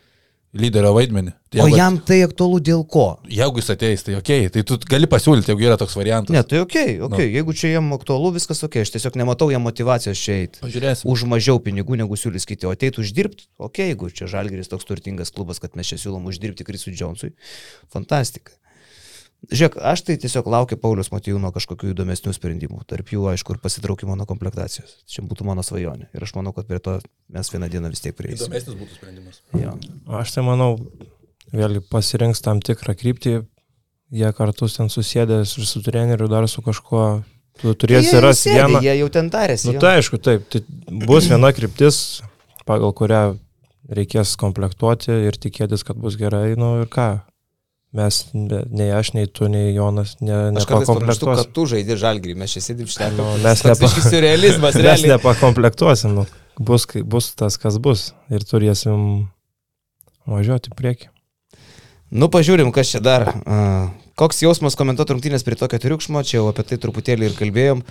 Lyderio vaidmenį. Tai O jam tai aktualu dėl ko? jeigu jis ateis, tai ok, tai tu gali pasiūlyti, jeigu yra toks variantas. Ne, tai ok, ok. Nu. Jeigu čia jam aktualu, viskas ok. Aš tiesiog nematau jam motivacijos čia eiti. Pažiūrėsim. Už mažiau pinigų negu siūlys kiti. O ateitų uždirbti, ok, jeigu čia Žalgeris toks turtingas klubas, kad mes čia siūlom uždirbti Krisui Džonsui. Fantastika. Žiūrėk, aš tai tiesiog laukiu Paulius Matijūno kažkokių įdomesnių sprendimų. Tarp jų, aišku, ir pasitraukimo nuo komplektacijos. Čia būtų mano svajonė. Ir aš manau, kad prie to mes vieną dieną vis tiek prieisime. Įdomesnis būtų sprendimas. Jo. Aš tai manau, vėlgi pasirinks tam tikrą kryptį, jie kartu ten susėdęs ir su treneriu dar su kažkuo, tu turėsi jau rasti vieną. Jie jau ten tarėsi. Nu jo. tai aišku, taip, tai bus viena kryptis, pagal kurią reikės komplektuoti ir tikėtis, kad bus gerai, nu ir ką. Mes, ne- nei aš, nei tu, nei Jonas, ne, Aš nepakomplektuosim. kad tu žaidži žalgrį, mes čia sėdim šnekam. Nu, mes nepa- biškis surrealizmas, Mes nepakomplektuosim, nu. bus, bus tas, kas bus ir turėsim važiuoti į priekį. Nu, pažiūrim, kas čia dar. Koks jausmas komentuoti rungtynės prie tokio triukšmo, čia jau apie tai truputėlį ir kalbėjom.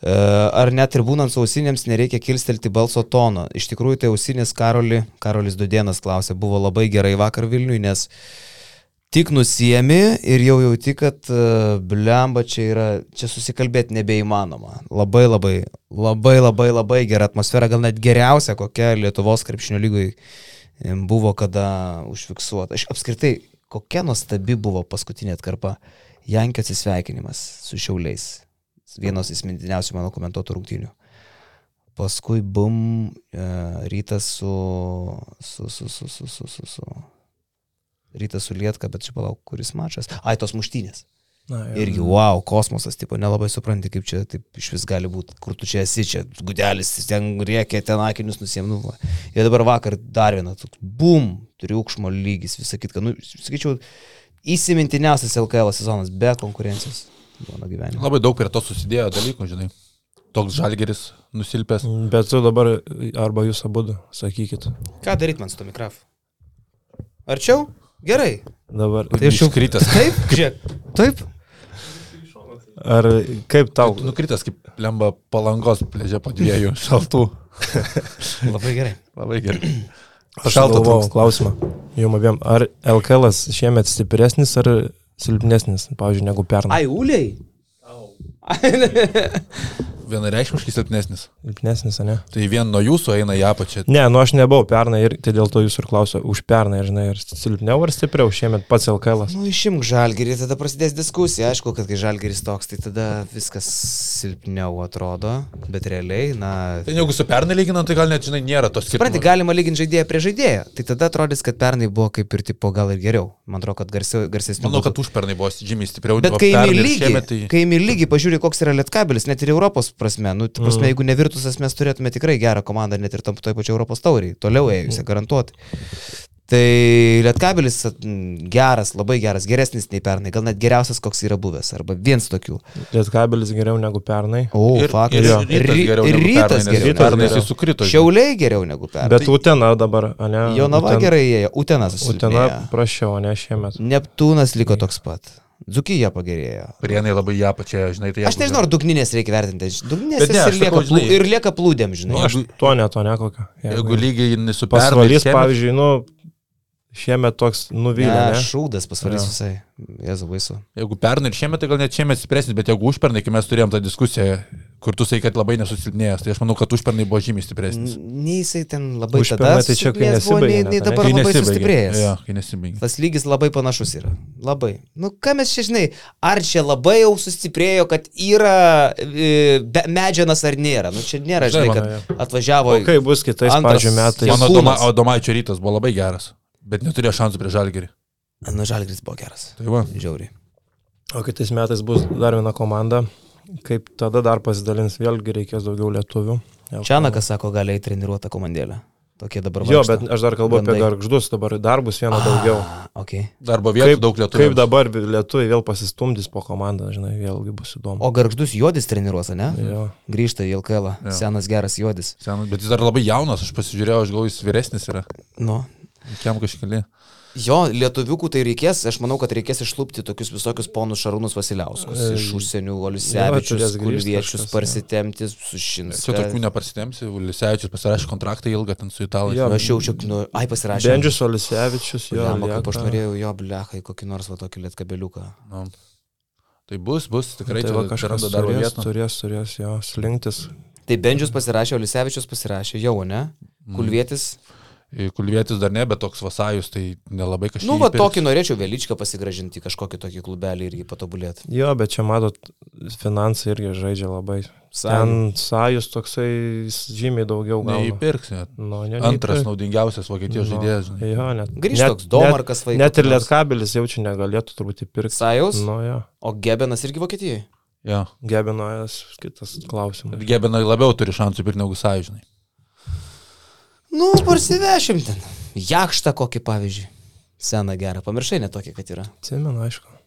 E, Ar net ir būnant su ausinėms nereikia kilstelti balso tono? Iš tikrųjų, tai ausinės Karoli, Karolis Dudienas klausė, buvo labai gerai vakar Vilniui, nes tik nusiemi ir jau jauti, kad uh, blemba čia yra, čia susikalbėti nebeįmanoma. Labai labai, labai labai labai gera atmosfera, gal net geriausia, kokia Lietuvos krepšinio em, buvo kada užfiksuota. Aš apskritai, kokia nuostabi buvo paskutinė atkarpa. Jankio atsisveikinimas su šiauliais. Vienas įsimintiniausių mano komentuotų rungtynių. Paskui bum, e, rytas su, su, su, su, su, su, su, su. Rytas su Lietka, bet čia palauk, kuris mačas. Ai, tos muštynės. Na, Irgi, wow, kosmosas, tipo, nelabai supranti, kaip čia taip iš vis gali būti, kur tu čia esi, čia gudelis, ten riekia, ten akinius nusiemnu. Ir dabar vakar dar viena, toks, bum, triukšmo lygis, visą kitką. Nu, sakyčiau, įsimintiniausias LKL sezonas be konkurencijos mano gyvenime. Labai daug prie to susidėjo dalykų, žinai. Toks žalgeris nusilpęs. Bet tu dabar arba jūs abu sakykit. Ką daryti man su to mikrofu? Arčiau? Gerai. Dabar. Tai aš jau Iškritęs. Taip, žiūrėk. Taip. Ar kaip tau? Nukritęs kaip lemba palangos plėžė po dviejų šaltų. Labai gerai. Labai gerai. Aš galvojau klausimą. Jum abiem. Ar LKL šiemet stipresnis ar silpnesnis, pavyzdžiui, negu pernai? Ai, uliai. Vienareikšmiškai silpnesnis. Silpnesnis, ne? Tai vien nuo jūsų eina į apačią. Ne, nu aš nebuvau pernai ir tai dėl to jūs ir klausiu, už pernai, žinai, ar silpniau ar stipriau šiemet pats LKL. -as? Nu, išimk žalgerį, tada prasidės diskusija. Aišku, kad kai žalgeris toks, tai tada viskas silpniau atrodo, bet realiai, na... Tai jeigu su pernai lyginant, tai gal net, žinai, nėra tos Supranti, skirtumų. galima lyginti žaidėją prie žaidėjo. Tai tada atrodys, kad pernai buvo kaip ir tipo gal ir geriau. Man atrodo, kad garsiau, garsesnis. Manau, kad už pernai buvo žymiai stipriau. Bet kai ir lygiai, šiemet tai... kai imi pažiūrė, koks yra lietkabelis, net ir Europos prasme, nu, prasme, Mhm. jeigu nevirtusas mes turėtume tikrai gerą komandą, net ir tam toj pačioj Europos tauriai, toliau Mhm. ėjusią, garantuotai. Tai lietkabelis mm, geras, labai geras, geresnis nei pernai, gal net geriausias, koks yra buvęs, arba vienas tokių. Lietkabelis geriau negu pernai. O, Ir, faktas. ir, ir rytas Ry- geriau ir rytas pernai, geriau. Pernai Rytas jis sukrito. Šiauliai geriau negu pernai. Bet Utena dabar, ne? Jonava Uten- gerai ėjo, Utenas. Utena susilpnėjo. prašiau, ne šiemet. Neptūnas liko toks pat. Dzukija pagerėjo. Prienai labai ją pačią, žinai, tai... Aš jeigu- nežinau, ar dugninės reikia vertinti. Dugninės ne, ir, lieka, sakau, žinai- ir lieka plūdėm, žinai. Nu, aš- To ne, to ne kokio. Jeigu lygiai su pernai... Pasvalys, šiemet- pavyzdžiui, nu, šiemet toks nuvylė, Ne, šūdas pasvalys visai. Jėzu baisu. Jeigu pernai ir šiemet, tai gal net šiemet stipresnis, bet jeigu užpernai, kai mes turėjom tą diskusiją, kur tu sakai, kad labai nesusilpnėjęs, tai aš manau, kad užpernai buvo žymiai stipresnis. Nei jisai ten labai Užpernai tada tai čia, kai nei, nesibaigė nei net, ane? dabar Kai labai sustiprėjęs. Jo, kai nesibaigė. Tas lygis labai panašus yra. Labai. Nu, ką mes čia žinai, ar čia labai jau sustiprėjo, kad yra e, medžianas ar nėra. Nu, čia nėra, žinai, kad atvažiavo. O kaip bus kitais, pavyzdžiui, metais? Mano Doma, Domaičio rytas buvo labai geras, bet neturėjo šansų prieš Žalgerį. Nu, žalgris buvo geras. Tai va. Žiauriai. O kitais metais bus dar viena komanda. Kaip tada dar pasidalins, vėlgi reikės daugiau lietuvių. Čianakas sako, gali įti treniruotą komandėlę. Tokie dabar Jo, vaikšto. bet aš dar kalbu apie Gandai. garždus, dabar dar bus viena daugiau. Ah, okay. Darbo vietų Kaip, daug lietuvių. kaip dabar lietuviai vėl pasistumdys po komandą, žinai, vėlgi bus įdomu. O garždus juodis treniruos, ne? Jo. Grįžta į LKL. Jo. Senas geras juodis. Senas, bet jis dar labai jaunas, aš pasižiūrėjau, aš galvoju, jis vyresnis yra. Nu. Kiam kažkeli. Jo, lietuviukų tai reikės, aš manau, kad reikės išlūpti tokius visokius ponus Šarūnus Vasiliauskus. E, Iš užsienių, Olisevičius, Kulviečius, parsitemti, Čia sušinską. tokių nepasitemsi, Lisevičius pasirašė kontraktą ilgą ten su italais. Jo, Nu, aš jaučiu, nu, ai pasirašė. Bendžius Olisevičius, jo. Jam, kaip aš norėjau jo blechai, kokį nors va tokį lietkabeliuką. Nu. Tai bus, bus, tikrai tai čia va, kažkas darbo turės, vietų. turės, turės, jo, slinktis. Tai Bendžius pasirašė, Olisevičius pasirašė, jau, ne? Mm. Kulvietis. Dar ne, bet toks vasajus, tai nelabai kažkaip. Nu, va tokį norėčiau Veličką pasigražinti, kažkokį tokį klubelį irgi patobulėti. Jo, bet čia matot, finansai irgi žaidžia labai. Ten sajus toksai žymiai daugiau gauna. Neįpirksi. Nu, ne, Antras neįpirks. naudingiausias Vokietijos Nu, žaidėjas. žinai. Jo, net. Grįžta net- toks Domarkas vaikas. Net ir Lietkabelis jaučiu negalėtų turbūt įpirkti. Sajus, Nu, jo. o Gebenas irgi Vokietijoje. Jo. Gebinojas, kitas klausimas. Gebinai labiau turi šansų pirkti negu sąžinai. Nu, parsivešim ten. Jakštą kokį pavyzdžiui. Seną gerą, pamiršai netokį, kad yra. Atsimenu, aišku.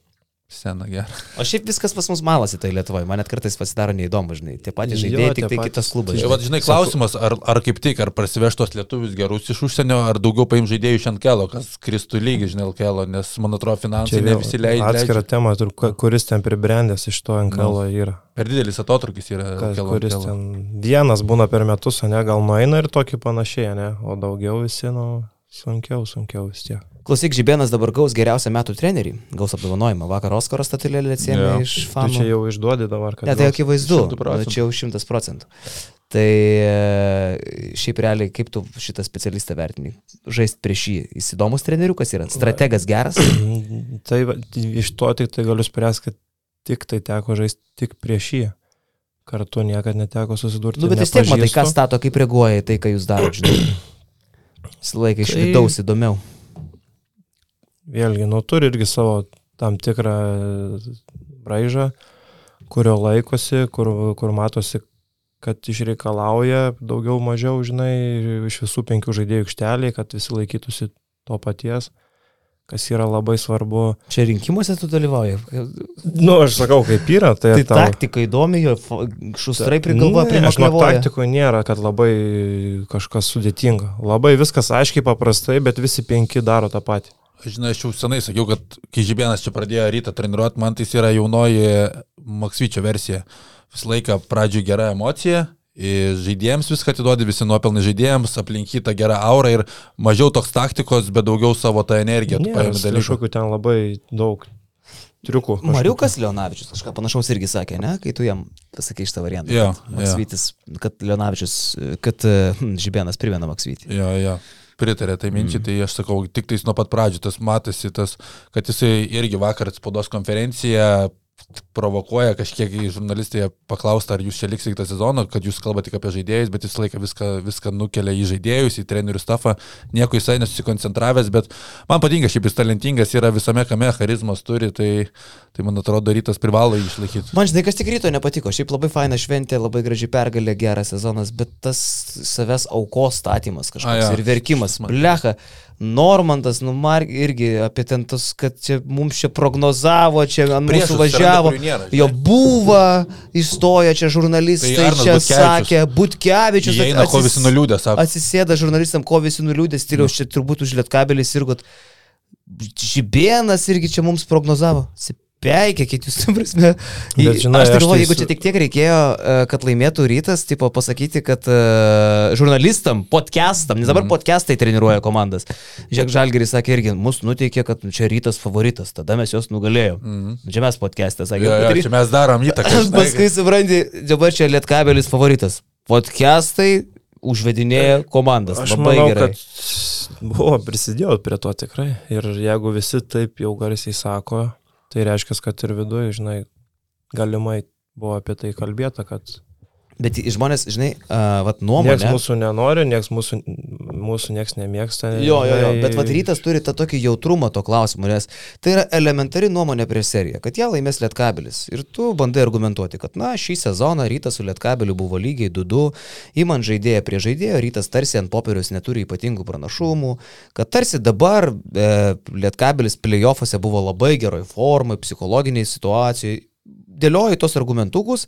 Sena gera. O šiaip viskas pas mus malasi tai Lietuvoje, man net kartais pasidaro neįdomu, žinai. Tie patys Jo, žaidėjai, tie tik tai patys. kitas klubas. Čia, va, žinai, klausimas, ar, ar kaip tik, ar prasivežtos lietuvius gerus iš užsienio, ar daugiau paim žaidėjų iš Ankelo, kas kristų lygiai, žinai, Ankelo, nes, man atrodo, finansai ne visi leidžia. Atskira tema, tur- ku- kuris ten pribrendęs iš to NKL yra. Per didelis atotrukis yra. Kas, Ankelo, kuris Ankelo. ten vienas būna per metus, o ne, gal nueina ir tokį panašiai, ne, o daugiau visi, nu, sunkiau, sunkiau vis tiek. Klausyk, Žibėnas dabar gaus geriausią metų trenerį, gaus apdovanojimą. Vakar Oskaras statulėlį atsėmė Jo. iš Tu čia fanų. jau išduodi dabar, kad... Ne, tai akivaizdu, 100 procentų. nu, čia jau šimtas procentų. Tai e, šiaip realiai, kaip tu šitą specialistą vertini? Žaisti prieš jį. Jis įdomus treneriukas yra, strategas geras. Tai iš to tik tai galiu spręsti, kad tik tai teko žaisti tik prieš jį. Kartu niekada neteko susidurti. Nu, bet vis tiek matai, kas stato, kaip reaguoja į tai, ką jūs darote. Visą laiką iš Tai- vidaus įdomiau. Vėlgi, nu, turi irgi savo tam tikrą braižą, kurio laikosi, kur, kur matosi, kad išreikalauja daugiau mažiau, žinai, iš visų penkių žaidėjų aikšteliai, kad visi laikytųsi to paties, kas yra labai svarbu. Čia rinkimuose tu dalyvauji. Nu, aš sakau, kaip yra, tai, Tai taktika įdomi, šustrai prigalvoja, aš manau, primaklevoja. taktikoje nėra, kad labai kažkas sudėtinga. Labai viskas aiškiai, paprastai, bet visi penki daro tą patį. Žinai, aš jau senai sakiau, kad kai Žibėnas čia pradėjo rytą treniruoti, man tai yra jaunoji Maksvyčio versija. Visą laiką pradžioj gera emocija, žaidėjams viską atiduodi, visi nuopelnai žaidėjams, aplinkyta gera aura ir mažiau toks taktikos, bet daugiau savo tą energiją. kažkokių ten labai daug triukų. kažkokių. Mariukas Leonavičius kažką panašaus irgi sakė, ne, kai tu jam pasakai šitą variantą. Kad Maksvytis, kad Leonavičius, kad hm, Žibėnas primena Maksvytį. Jo, jo. Pritarė tai minčiai, mm. tai aš sakau, tik tais nuo pat pradžių tas matosi, tas, kad jisai irgi vakar spaudos konferenciją provokuoja kažkiek į žurnalistai paklausta, ar jūs čia liksite kitą sezoną, kad jūs kalbate tik apie žaidėjus, bet jis laiką viską, viską nukelia į žaidėjus, į trenerių stafą, nieko jisai nesusikoncentravęs, bet man patinka, šiaip jis talentingas yra visame kame, charizmos turi, tai, tai man atrodo, rytas privalo jį išlaikyti. Man žinai, kas tik ryto nepatiko. Šiaip labai faina šventė, labai graži pergalė, geras sezonas, bet tas savęs aukos statymas kažkoks A, jo. ir verkimas. Blecha, Normandas, nu, Mark irgi apie ten tas, kad čia mums čia prognozavo, čia ant mūsų važiavo. nėra. Jo buvo, įstojo čia žurnalistai, Tai Arnas čia Butkevičius. sakė, Butkevičius. Jie eina, ko visi nuliūdė, sako. Atsisėda žurnalistam, ko visi nuliūdė, stiliaus čia turbūt už lietkabelį sirgot. Žibėnas irgi čia mums prognozavo. Peikėkit jūs, tu prasme. Bet, žinai, aš tai galvoju, tai jeigu čia tik tiek reikėjo, e, kad laimėtų rytas, tipo pasakyti, kad uh, žurnalistam, podcastam, nes dabar podcastai treniruoja komandas. Žiūrėk, Žalgeris sakė irgi, mus nuteikė, kad nu, čia rytas favoritas, tada mes juos nugalėjom. Mm. Čia mes podcastą sakėme. Jo, jo, čia mes darom įtaką. Paskui supranti, dabar čia lietkabelis favoritas. Podcastai užvedinėja komandas. Aš Labai manau, gerai. kad buvo prisidėjau prie to tikrai. Ir jeigu visi taip jau garsiai sako, tai reiškia, kad ir viduje, žinai, galimai buvo apie tai kalbėta, kad Bet žmonės, žinai, uh, vat nuomonė. mūsų nenori, nieks mūsų mūsų niekas nemėgsta. Jo, jo, jo, bet vad rytas turi tą tokį jautrumą to klausimu, nes tai yra elementari nuomonė prieš seriją, kad ją laimės Lietkabelis. Ir tu bandai argumentuoti, kad na, šį sezoną rytas su Lietkabeliu buvo lygiai 2-2, įman žaidėją prie žaidėjo, rytas tarsi ant popieriaus neturi ypatingų pranašumų, kad tarsi dabar e, Lietkabelis playoffuose buvo labai geroj formai, psichologiniai situacijai. Dėlioji tos argumentukus,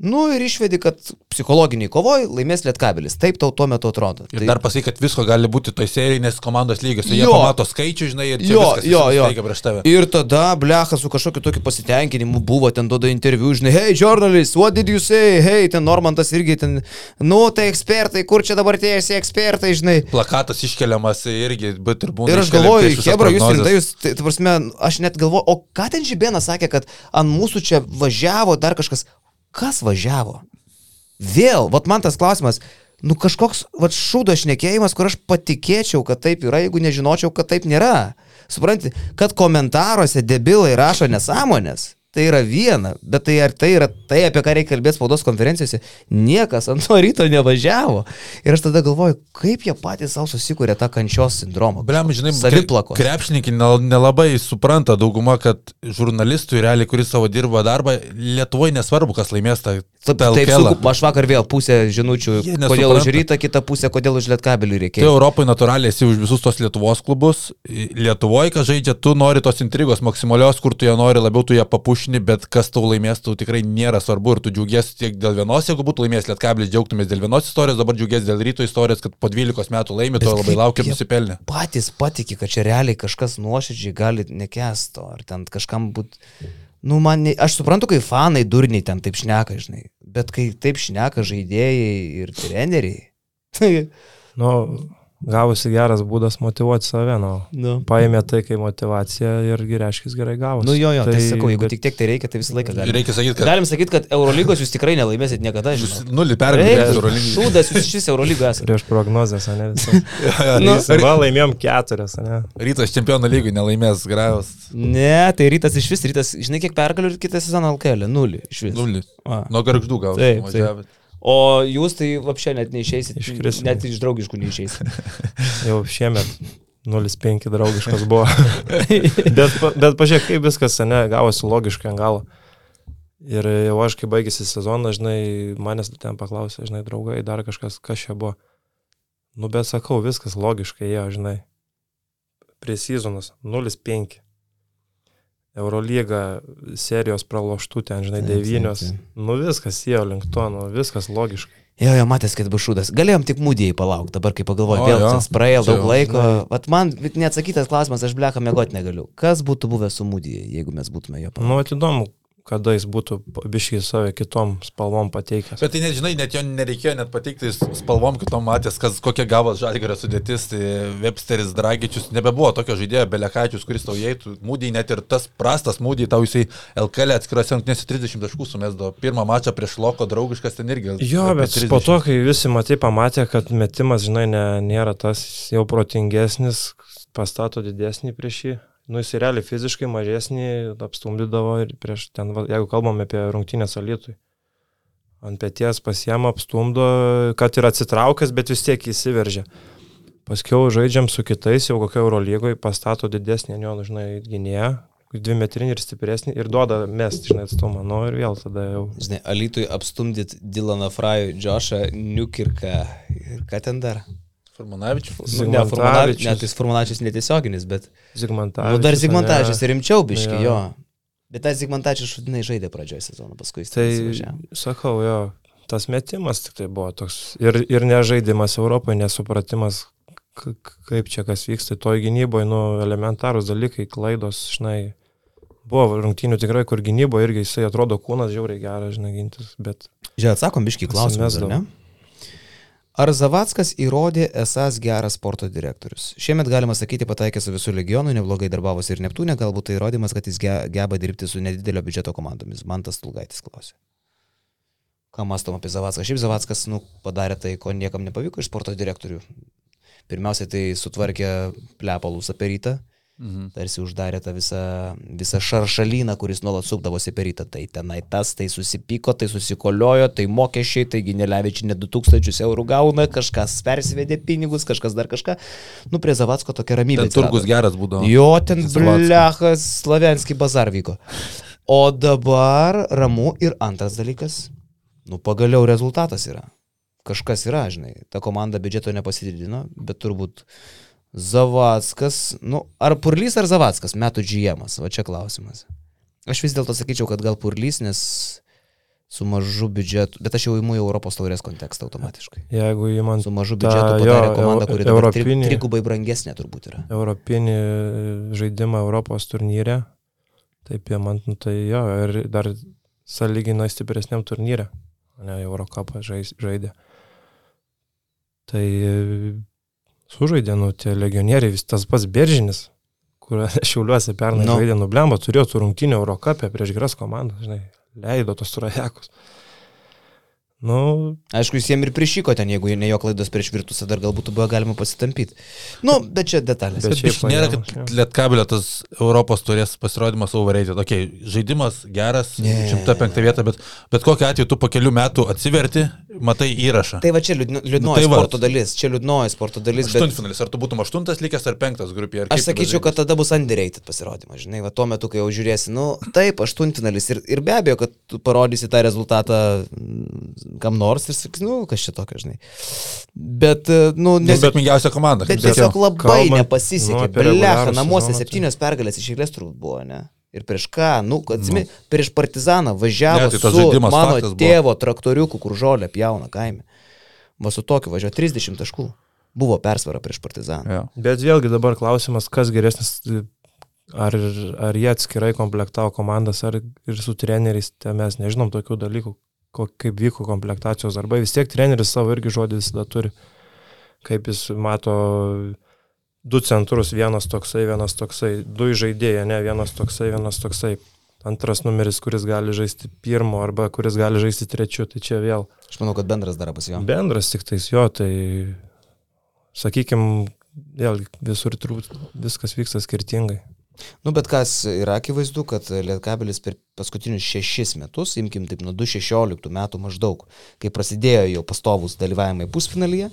Nu ir išvedi, kad psichologiniai kovoj laimės Lietkabelis. Taip tau tuo metu atrodo. Ir tai... dar pasakai, kad visko gali būti toj serijai, nes komandos lygios. Jie pamato skaičių, žinai, ir čia Jo, viskas jo, jo. prieš tave. Ir tada blecha su kažkokiu tokiu pasitenkinimu buvo, ten duoda interviu, žinai, hey, journalist, what did you say? Hey, ten Normantas irgi ten, nu, tai ekspertai, kur čia dabar tie esi ekspertai, žinai. Plakatas iškeliamas irgi, bet ir būna. Ir aš galvoju, Hebra, jūs rimtai, jūs, tai, ta prasme, aš net galvoju, o ką ten Žibėnas sakė, kad ant mūsų čia važiavo dar kažkas. Kas važiavo? Vėl, vat man tas klausimas, nu kažkoks, vat šūdo šnekėjimas, kur aš patikėčiau, kad taip yra, jeigu nežinočiau, kad taip nėra. Supranti, kad komentaruose debilai rašo nesąmonės. Tai yra viena, bet tai ar tai yra tai, apie ką reikia kalbėti spaudos konferencijose, niekas ant to ryto nevažiavo. Ir aš tada galvoju, kaip jie patys savo susikūrė tą kančios sindromą. Bliam, žinai, saviplakos. kre- Krepšininkai nel- nelabai supranta dauguma, kad žurnalistui realiai, kuris savo dirba darbą, Lietuvoje nesvarbu, kas laimės tą Taip, tą taip LKL. sunku, aš vakar vėl pusę žinučių, kodėl už rytą, kitą pusę, kodėl už lietkabelį Tai reikėjo. Europai natūraliai esi už visus tos Lietuvos klubus. Lietuvoje, kas žaidžia, tu nori tos intrigos maksimalios, kur tu ją nori, labiau tu ją papušini, bet kas tau laimės, tau tikrai nėra svarbu ir tu džiaugiesi tiek dėl vienos, jeigu būtų laimėjęs Lietkablis, džiaugtumės dėl vienos istorijos, dabar džiaugiesi dėl ryto istorijos, kad po 12 metų laimė, to labai laukia nusipelnė. Patys patikė, kad čia realiai kažkas nuoširdžiai gali nekesto, ar ten kažkam būt... Nu, man, ne, aš suprantu, kai fanai durniai ten taip šneka, žinai, bet kai taip šneka žaidėjai ir treneriai. Tai, Nu, gavosi geras būdas motivuoti save, nu. nu. Paėmė tai kaip motivaciją irgi reiškia gerai gavosi. Nu jo, jo, tai, tai sakau, jeigu bet- tik tiek tai reikia, tai visą laiką galim. Reikia sakyti, kad Galim sakyti, kad Eurolygos jūs tikrai nelaimėsit niekada, jūs žinau. nulį pergalės Eurolygai. Šūdas, jūs šis Eurolygo esate. Prieš prognozes, ne visą. Nu, Va, laimėjom keturias, ne? Rytas čempionų lygų nelaimės Grajos Ne, tai rytas iš vis, rytas, žinai, kiek pergalių ir kitą sezoną LKL, nulį iš vis. nulį. Nuo garždų gal. Taip, taip. O jūs tai lapšė net neišeisit, Iškrisim. net iš draugiškų neišeisit. Jau šiemet 0,5 draugiškas buvo. bet, bet pažiūrėk, kaip viskas, ne, gavosi logiškai ant galo. Ir jau aš, kai baigėsi sezonas, žinai, manęs ten paklausė, žinai, draugai, dar kažkas, kas čia buvo. Nu, bet sakau, viskas logiškai, jo, žinai. Prie sezonas 0,5. Eurolyga serijos praloštų ten, žinai, devynios. Nu viskas, jie link to, nu viskas logiškai. Jo, jo, matęs, kad bus šūdas. Galėjom tik mūdėjai palaukti, dabar kai pagalvoju, vėl tas praėjo daug jau, laiko. Vat man neatsakytas klausimas, aš bleką mėgoti negaliu. Kas būtų buvę su mūdėjai, jeigu mes būtume jo palaukti? Nu, atidomu, kada jis būtų biškai save kitom spalvom pateikęs. Bet tai net, žinai, net jo nereikėjo net pateikti spalvom kitom matęs, kas, kokia gavo žalgerio sudėtis, tai Websteris Dragičius nebebuvo tokio žaidėjo, Belekačius, kuris tau įeitų, mūdį net ir tas prastas mūdį, tau jisai LKL atskirose rungtynėse 30 taškų sumesdo. Pirmą mačą prieš Loko draugiškas ten irgi. Jo, bet 30. po to, kai visi matai pamatė, kad metimas, žinai, ne, nėra tas jau protingesnis, pastato didesnį prieš jį. Nu, jis realiai fiziškai mažesnį apstumdydavo ir prieš ten, jeigu kalbam apie rungtynės alytui. Ant pėties pasiema, apstumdo, kad ir atsitraukęs, bet vis tiek įsiveržia. Paskiau žaidžiam su kitais, jau kokio Eurolygoje pastato didesnį, jo, nu, žinai, gynėją, dvi metrinį ir stipresnį ir duoda mest, žinai, atstumą, nu ir vėl tada jau Žinai, Alitui apstumdyt Dylaną Frajų, Džošą, Newkirką ir ką ten dar? Furmanavičius. Nu, ne, Zigmantavičius. ne, tai Furmanavičius netiesioginis, bet... Zigmantavičius. Nu, dar? Zigmantavičius rimčiau biški, Jo. jo. Bet tas Zigmantavičius šudinai žaidė pradžioje sezono, paskui jis Tai įsivažiavo. sakau, jo, tas metimas tik tai buvo toks. Ir, ir nežaidimas Europoje, nesupratimas, kaip čia kas vyksta. Toj gynyboje, nu, elementarūs dalykai, klaidos, žinai. Buvo rungtynių tikrai, kur gynyboje irgi jisai atrodo kūnas žiauriai geras, žinai, gintis, bet Žiūrėk, atsakom biški į klausimą, ar ne? Ar Zavackas įrodė esas geras sporto direktorius? Šiemet galima sakyti pataikė su visų regionu, neblogai darbavosi ir Neptūne, galbūt tai įrodymas, kad jis ge- geba dirbti su nedidelio biudžeto komandomis. Man tas Tulgaitis klausė. Ką mastom apie Zavacką? Šiaip Zavackas nu, padarė tai, ko niekam nepavyko iš sporto direktorių. Pirmiausia, tai sutvarkė plepalus apie rytą. Mhm. tarsi uždarė tą visą, visą šaršalyną, kuris nuolat sukdavosi per rytą. Tai tenai tas, tai susipyko, tai susikoliojo, tai mokesčiai, taigi Nelevičiai net 2000 eurų gauna, kažkas persivedė pinigus, kažkas dar kažką. Nu, prie Zavatsko tokia ramybė. Ten turgus geras būdavo. Jo, ten blechas, Slavenski bazar vyko. O dabar ramu ir antras dalykas. Nu, pagaliau rezultatas yra. Kažkas yra, žinai. Ta komanda biudžeto nepasididino, bet turbūt Zavackas, nu, ar Purlys ar Zavackas, metų džiemas, va čia klausimas. Aš vis dėlto sakyčiau, kad gal Purlys, nes su mažu biudžetu, bet aš jau įimu į Europos taurės kontekstą automatiškai. Jeigu įmant Su mažu biudžetu jo, padarė komanda, kuri dabar tri, europinį- trigubai brangesnė turbūt yra. europinį žaidimą Europos turnyre, taip įmant, nu, tai jo, ir dar sąlyginai stipresniam turnyre, o ne Eurocapą žaidė. Tai sužaidė, nu, tie legionieriai, vis tas pats Beržinis, kur šiauliuose pernai Nu. no. žaidė, nublemba, turėjo tų rungtynių Eurocapę prieš geras komandas, žinai, leido tos trajekus. Nu, Aišku, jis jiem ir prišyko ten, jeigu ne jo klaidos prieš virtusą, dar galbūt buvo galima pasitampyti. Nu, bet čia detalės. Bet Bet šiaip nėra, kad. Lietkabelio tas Europos turės pasirodymas overrated. Ok, žaidimas geras, Ne. 105 vieta, bet, bet kokiu atveju tu po kelių metų atsiverti, matai įrašą. Tai va čia liūdno- liūdnoji Nu, tai va. sporto dalis, čia liūdnoji sporto dalis, bet Aštuntfinalis, ar tu būtum aštuntas likęs ar penktas grupėje? aš sakyčiau, kad tada bus underrated pasirodymas, žinai, va tuo metu, kai jau žiūrėsi, nu taip, aštuntfinalis ir, ir be abejo, kad tu parodysi tą rezultatą kam nors ir sakysi, nu kas čia tokio, žinai. Bet, e, nu, nes, Nesėkmingiausia komanda. bet tiesiog labai kalbant, nepasisekė. nu, Blecha, namuose tai- septynios pergalės iš eilės turbūt buvo, ne? Ir prieš ką, nu, atsimė, prieš partizaną važiavo Ne, tai su mano faktas buvo. tėvo traktoriuku, kur žolė pjauna kaime. Va su tokiu važiavo 30 taškų. Buvo persvara prieš partizaną. Jo. Bet vėlgi dabar klausimas, kas geresnis, ar, ar jie atskirai komplektavo komandas, ar ir su treneriais, tai mes nežinom tokių dalykų, kaip vyko komplektacijos darbai. Vis tiek treneris savo irgi žodį visada turi, kaip jis mato du centrus, vienas toksai, vienas toksai, du žaidėjai, ne vienas toksai, vienas toksai. Antras numeris, kuris gali žaisti pirmo arba kuris gali žaisti trečiu, tai čia vėl Aš manau, kad bendras darbas jo. Bendras tik tais jo, tai sakykime, vėlgi visur turbūt viskas vyksta skirtingai. Nu, bet kas yra akivaizdu, kad Lietkabelis per paskutinius šešis metus, imkim taip nuo 2016 metų maždaug, kai prasidėjo jau pastovus dalyvavimai pusfinalyje,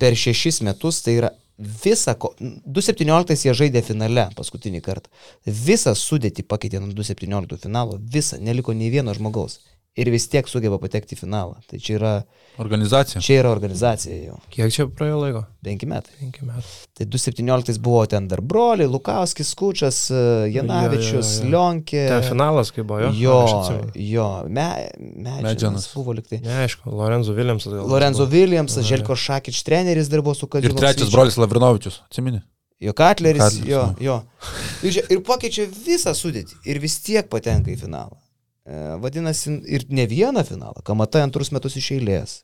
per šešis metus tai yra visą, ko- 2017 jie žaidė finale paskutinį kartą. Visą sudėtį pakeitė nuo 2017 finalo, visą, neliko nei vieno žmogaus. Ir vis tiek sugeba patekti į finalą. Tai čia yra, Organizacija. čia yra organizacija jau. Kiek čia praėjo laiko? Penki metai. Penki metai. Tai 2017 buvo ten dar broliai, Lukauskis, Kučias, Janavičius, Jo, jo, jo, jo. Lionkė. Tai finalas kaip buvo, jo? Jo, jo, me, Medžianas Medžianas. buvo liktai. Neaišku, Lorenzo Williamsas. Lorenzo. Williamsas, Želko Šakič treneris dar buvo su Ir Kadžiu. trečias brolis Lavrinovičius, atsimeni? Jo Katleris, Katleris, jo, nu. jo. Ir, ir pakeičia visą sudėtį. Ir vis tiek patenka į finalą. E, Vadinasi, ir ne vieną finalą, kamatai antrus metus iš eilės.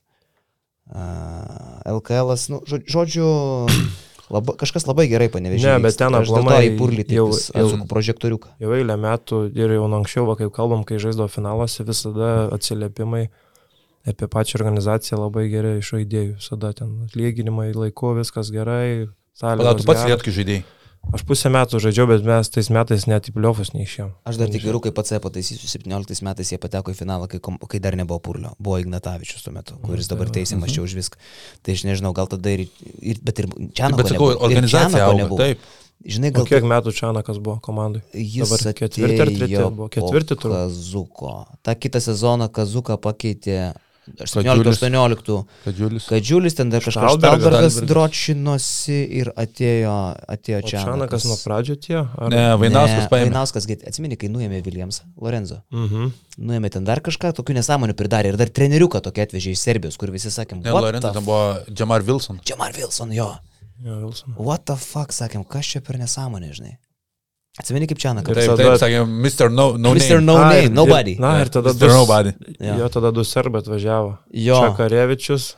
LKL, nu, žod- žodžiu, laba, kažkas labai gerai panevežė. Ne, bet ten aplamai į purlį jau- jau, prožektoriuką. Jau eilę metų ir jau anksčiau, va, kaip kalbam, kai žaisdavo finaluose, visada atsiliepimai apie pačią organizaciją labai gerai iš žaidėjų. Visada ten atlyginimai, laiku, viskas gerai. Sąlygos tu pats lietkai žaidėjai. Aš pusę metų žaidžiau, bet mes tais metais net į pliofus neišėjom. Aš dar tik geriau, kaip pats pataisysiu, 17 metais jie pateko į finalą, kai, kai dar nebuvo purlio. Buvo Ignatavičius tuo metu, kuris dabar teisiamas čia už viską. Tai aš nežinau, gal tada ir, ir bet ir čia Bet sakau, organizacija auga. Taip. Žinai, O gal kiek metų Čianakas buvo komandai? jis dabar ketvirti ar treti atėjo buvo? Ketvirti po turbūt. Kazuko. Ta kitą sezoną Kazuką pakeitė. 18-18. Kad Julius. Kadžiulis ten dar kažkas Štalbergas. Dročinosi ir atėjo, atėjo čia. Čianakas nuo pradžio tie? Ar... Ne, Vainauskas paėmė. Vainauskas, atsimeni, kai nuėmė Viljamsą, Lorenzo. Mhm. Nuėmė ten dar kažką, tokių nesąmonių pridarė ir dar treneriuką tokį atvežė iš Serbijos, kur visi sakėm, Ne, Lorenzo, ten buvo Jamar Wilson. Jamar Wilson, jo. Jo, Wilson. What the fuck, sakėm, kas čia per nesąmonė, žinai. Atsimeni kaip čia, na, kad... Taip, taip, sakė, Mr. No, no Mr. Name. No Name, ir- nobody. Na ir tada Mr. Nobody. Jo. Jo, tada du serbai atvažiavo. Jo. Čakarevičius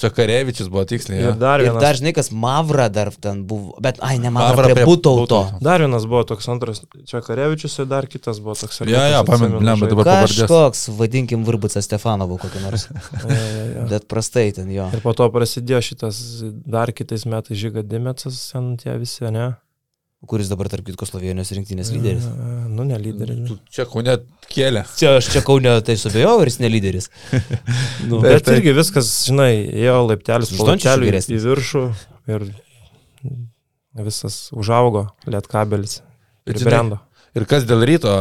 Čakarevičius buvo tiksliai. ir jo. dar Ir vienas. dar, žinai, kas Mavra dar ten buvo, bet, ai, ne Mavra, Mavra prie prie Butauto. Dar vienas buvo toks antras Čakarevičius ir dar kitas buvo toks. Jo, jo, pamenu, blemba, dabar pavardės. Kažkoks, vadinkim, Virbucas Stefanovo kokį nors. dabar. Bet prastai ten jo. Ir po to prasidėjo šitas dar kitais metais Žyga Dimetsas, ten tie visi, ne? Kuris dabar tarp kitko Slovenijos rinktinės lyderis. E, Nu, ne lyderis. Tu čia kaune kėlė. Čia aš čia kaunė tai subėjau, ar jis nelyderis. Nu, Bet irgi viskas, žinai, ėjo laiptelis po laiptelį į viršų ir visas užaugo, lietkabelis. Bet Ir brendo. Ir kas dėl ryto,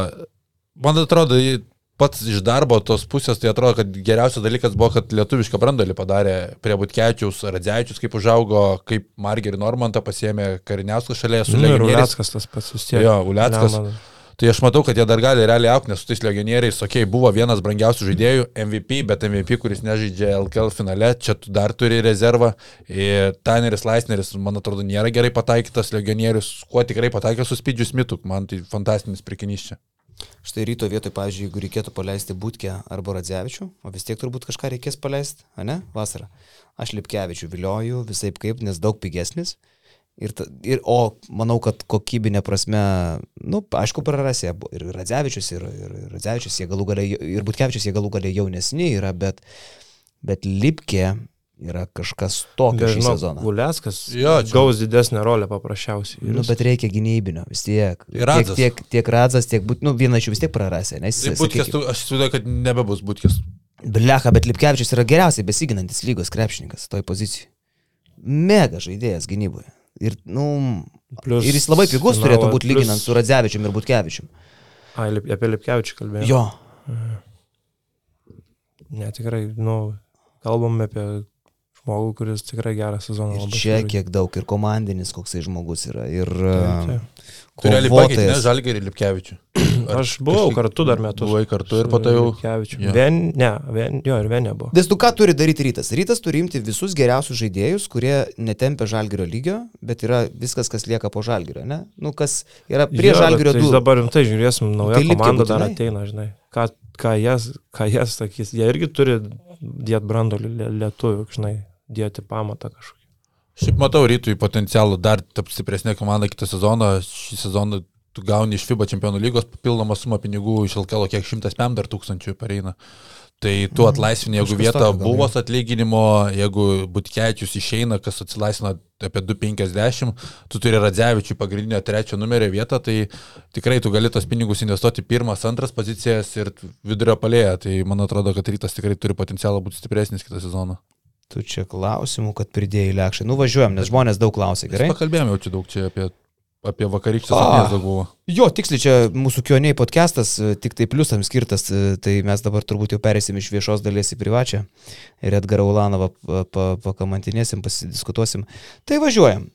man atrodo, pats iš darbo tos pusės, tai atrodo, kad geriausias dalykas buvo, kad lietuvišką brandolį padarė prie Butkečiaus, Radzevičius, kaip užaugo, kaip Margerį Normantą pasėmė Kariniauskas šalia su Nu, legionieriais. Uleckas tas pats tiek. Jo, Uleckas. Lemon. Tai aš matau, kad jie dar gali realiai aukti, nes su tais legionieriais, okei, okay, buvo vienas brangiausių žaidėjų, MVP, bet MVP, kuris nežaidžia LKL finale, čia tu dar turi rezervą. Ir Taneris Laisneris, man atrodo, nėra gerai pataikytas legionierius, kuo tikrai pataikė su Spidžiu Smitu, man tai fantastinis prikinys čia. Štai ryto vietoj, pavyzdžiui, jeigu reikėtų paleisti Būtkę arba Radzevičių, o vis tiek turbūt kažką reikės paleisti, ne, vasarą. Aš Lipkevičių vilioju visai kaip, nes daug pigesnis. Ir, ta, ir, o manau, kad kokybinė prasme, nu, aišku, prarasė ir Radzevičius, ir, ir ir Radzevičius, jie galų galiai, ir Būtkevičius, jie galų galiai jaunesni yra, bet, bet Lipkė yra kažkas tokio šį sezoną. Guleskas Jo, čia- gaus didesnę rolę paprasčiausiai. Nu, bet reikia gynybinio, vis tiek. Ir Radzas. Tiek, tiek, tiek Radzas, tiek būt, nu, vieną iš jų vis tiek prarasė, nes Tai jis... Butkės, tu, aš įsivaizduoju, kad nebebus Butkės. Blecha, bet Lipkevičius yra geriausiai besiginantis lygos krepšininkas toj pozicijai. Mega žaidėjas gynyboje. Ir, nu, Plius ir jis labai pigus finalo- turėtų būti lyginant su Radzevičium ir Butkevičium. Ai, Lip- apie Lipkevičių kalbėjome. Jo. Ne, tikrai, nu, kalbam apie žmogų, kuris tikrai gerą sezoną labai čia sužaidė. kiek daug ir komandinis koksai žmogus yra. Ir Taip, taip. Tu realiai pakeitė, ne. Žalgerį Lipkevičių. Aš buvau kartu dar metus. Buvai kartu ir po to jau... Lipkevičiu. Jo. Vien, ne, vien, jo, ir vien nebuvo. Nes tu ką turi daryti rytas? Rytas turi imti visus geriausius žaidėjus, kurie netempia žalgerio lygio, bet yra viskas, kas lieka po žalgerio, ne? Nu, kas yra prie Jo, žalgerio bet tai. Dabar rimtai žiūrėsim, nauja Tai komanda dar ateina, žinai. Ką, ką, jas, ką jas sakys. Jie irgi turi dėti brandolį lie- lietuvių, žinai, dėti pamatą kažkokį. Šiaip matau rytui potencialą dar tapti stipresnė komanda kitą sezoną. Šį sezoną tu gauni iš FIBA čempionų lygos papildomą sumą pinigų iš LKL, kiek šimtas pem dar tūkstančių pareina. Tai tu atlaisvini, jeigu vieta buvo atlyginimo, jeigu Butkevičius išeina, kas atsilaisvina apie 2,50, tu turi Radzevičių pagrindinio trečio numerio vietą, tai tikrai tu gali tos pinigus investuoti pirmas, antras pozicijas ir vidurio palėje. Tai man atrodo, kad rytas tikrai turi potencialą būti stipresnis kitą sezoną. Tu čia klausimų, kad pridėjai lėkščiai. Nu važiuojam, nes žmonės daug klausia, Gerai. gerai? Pakalbėjome jau čia daug čia apie, apie rungtynes daug buvo. Jo, tiksliai, čia mūsų kioniai podcastas, e, tik tai pliusams skirtas, e, tai mes dabar turbūt jau perėsim iš viešos dalies į privačią ir Edgarą Ulanovą pa- pa- pakamantinėsim, pasidiskutuosim. Tai važiuojam.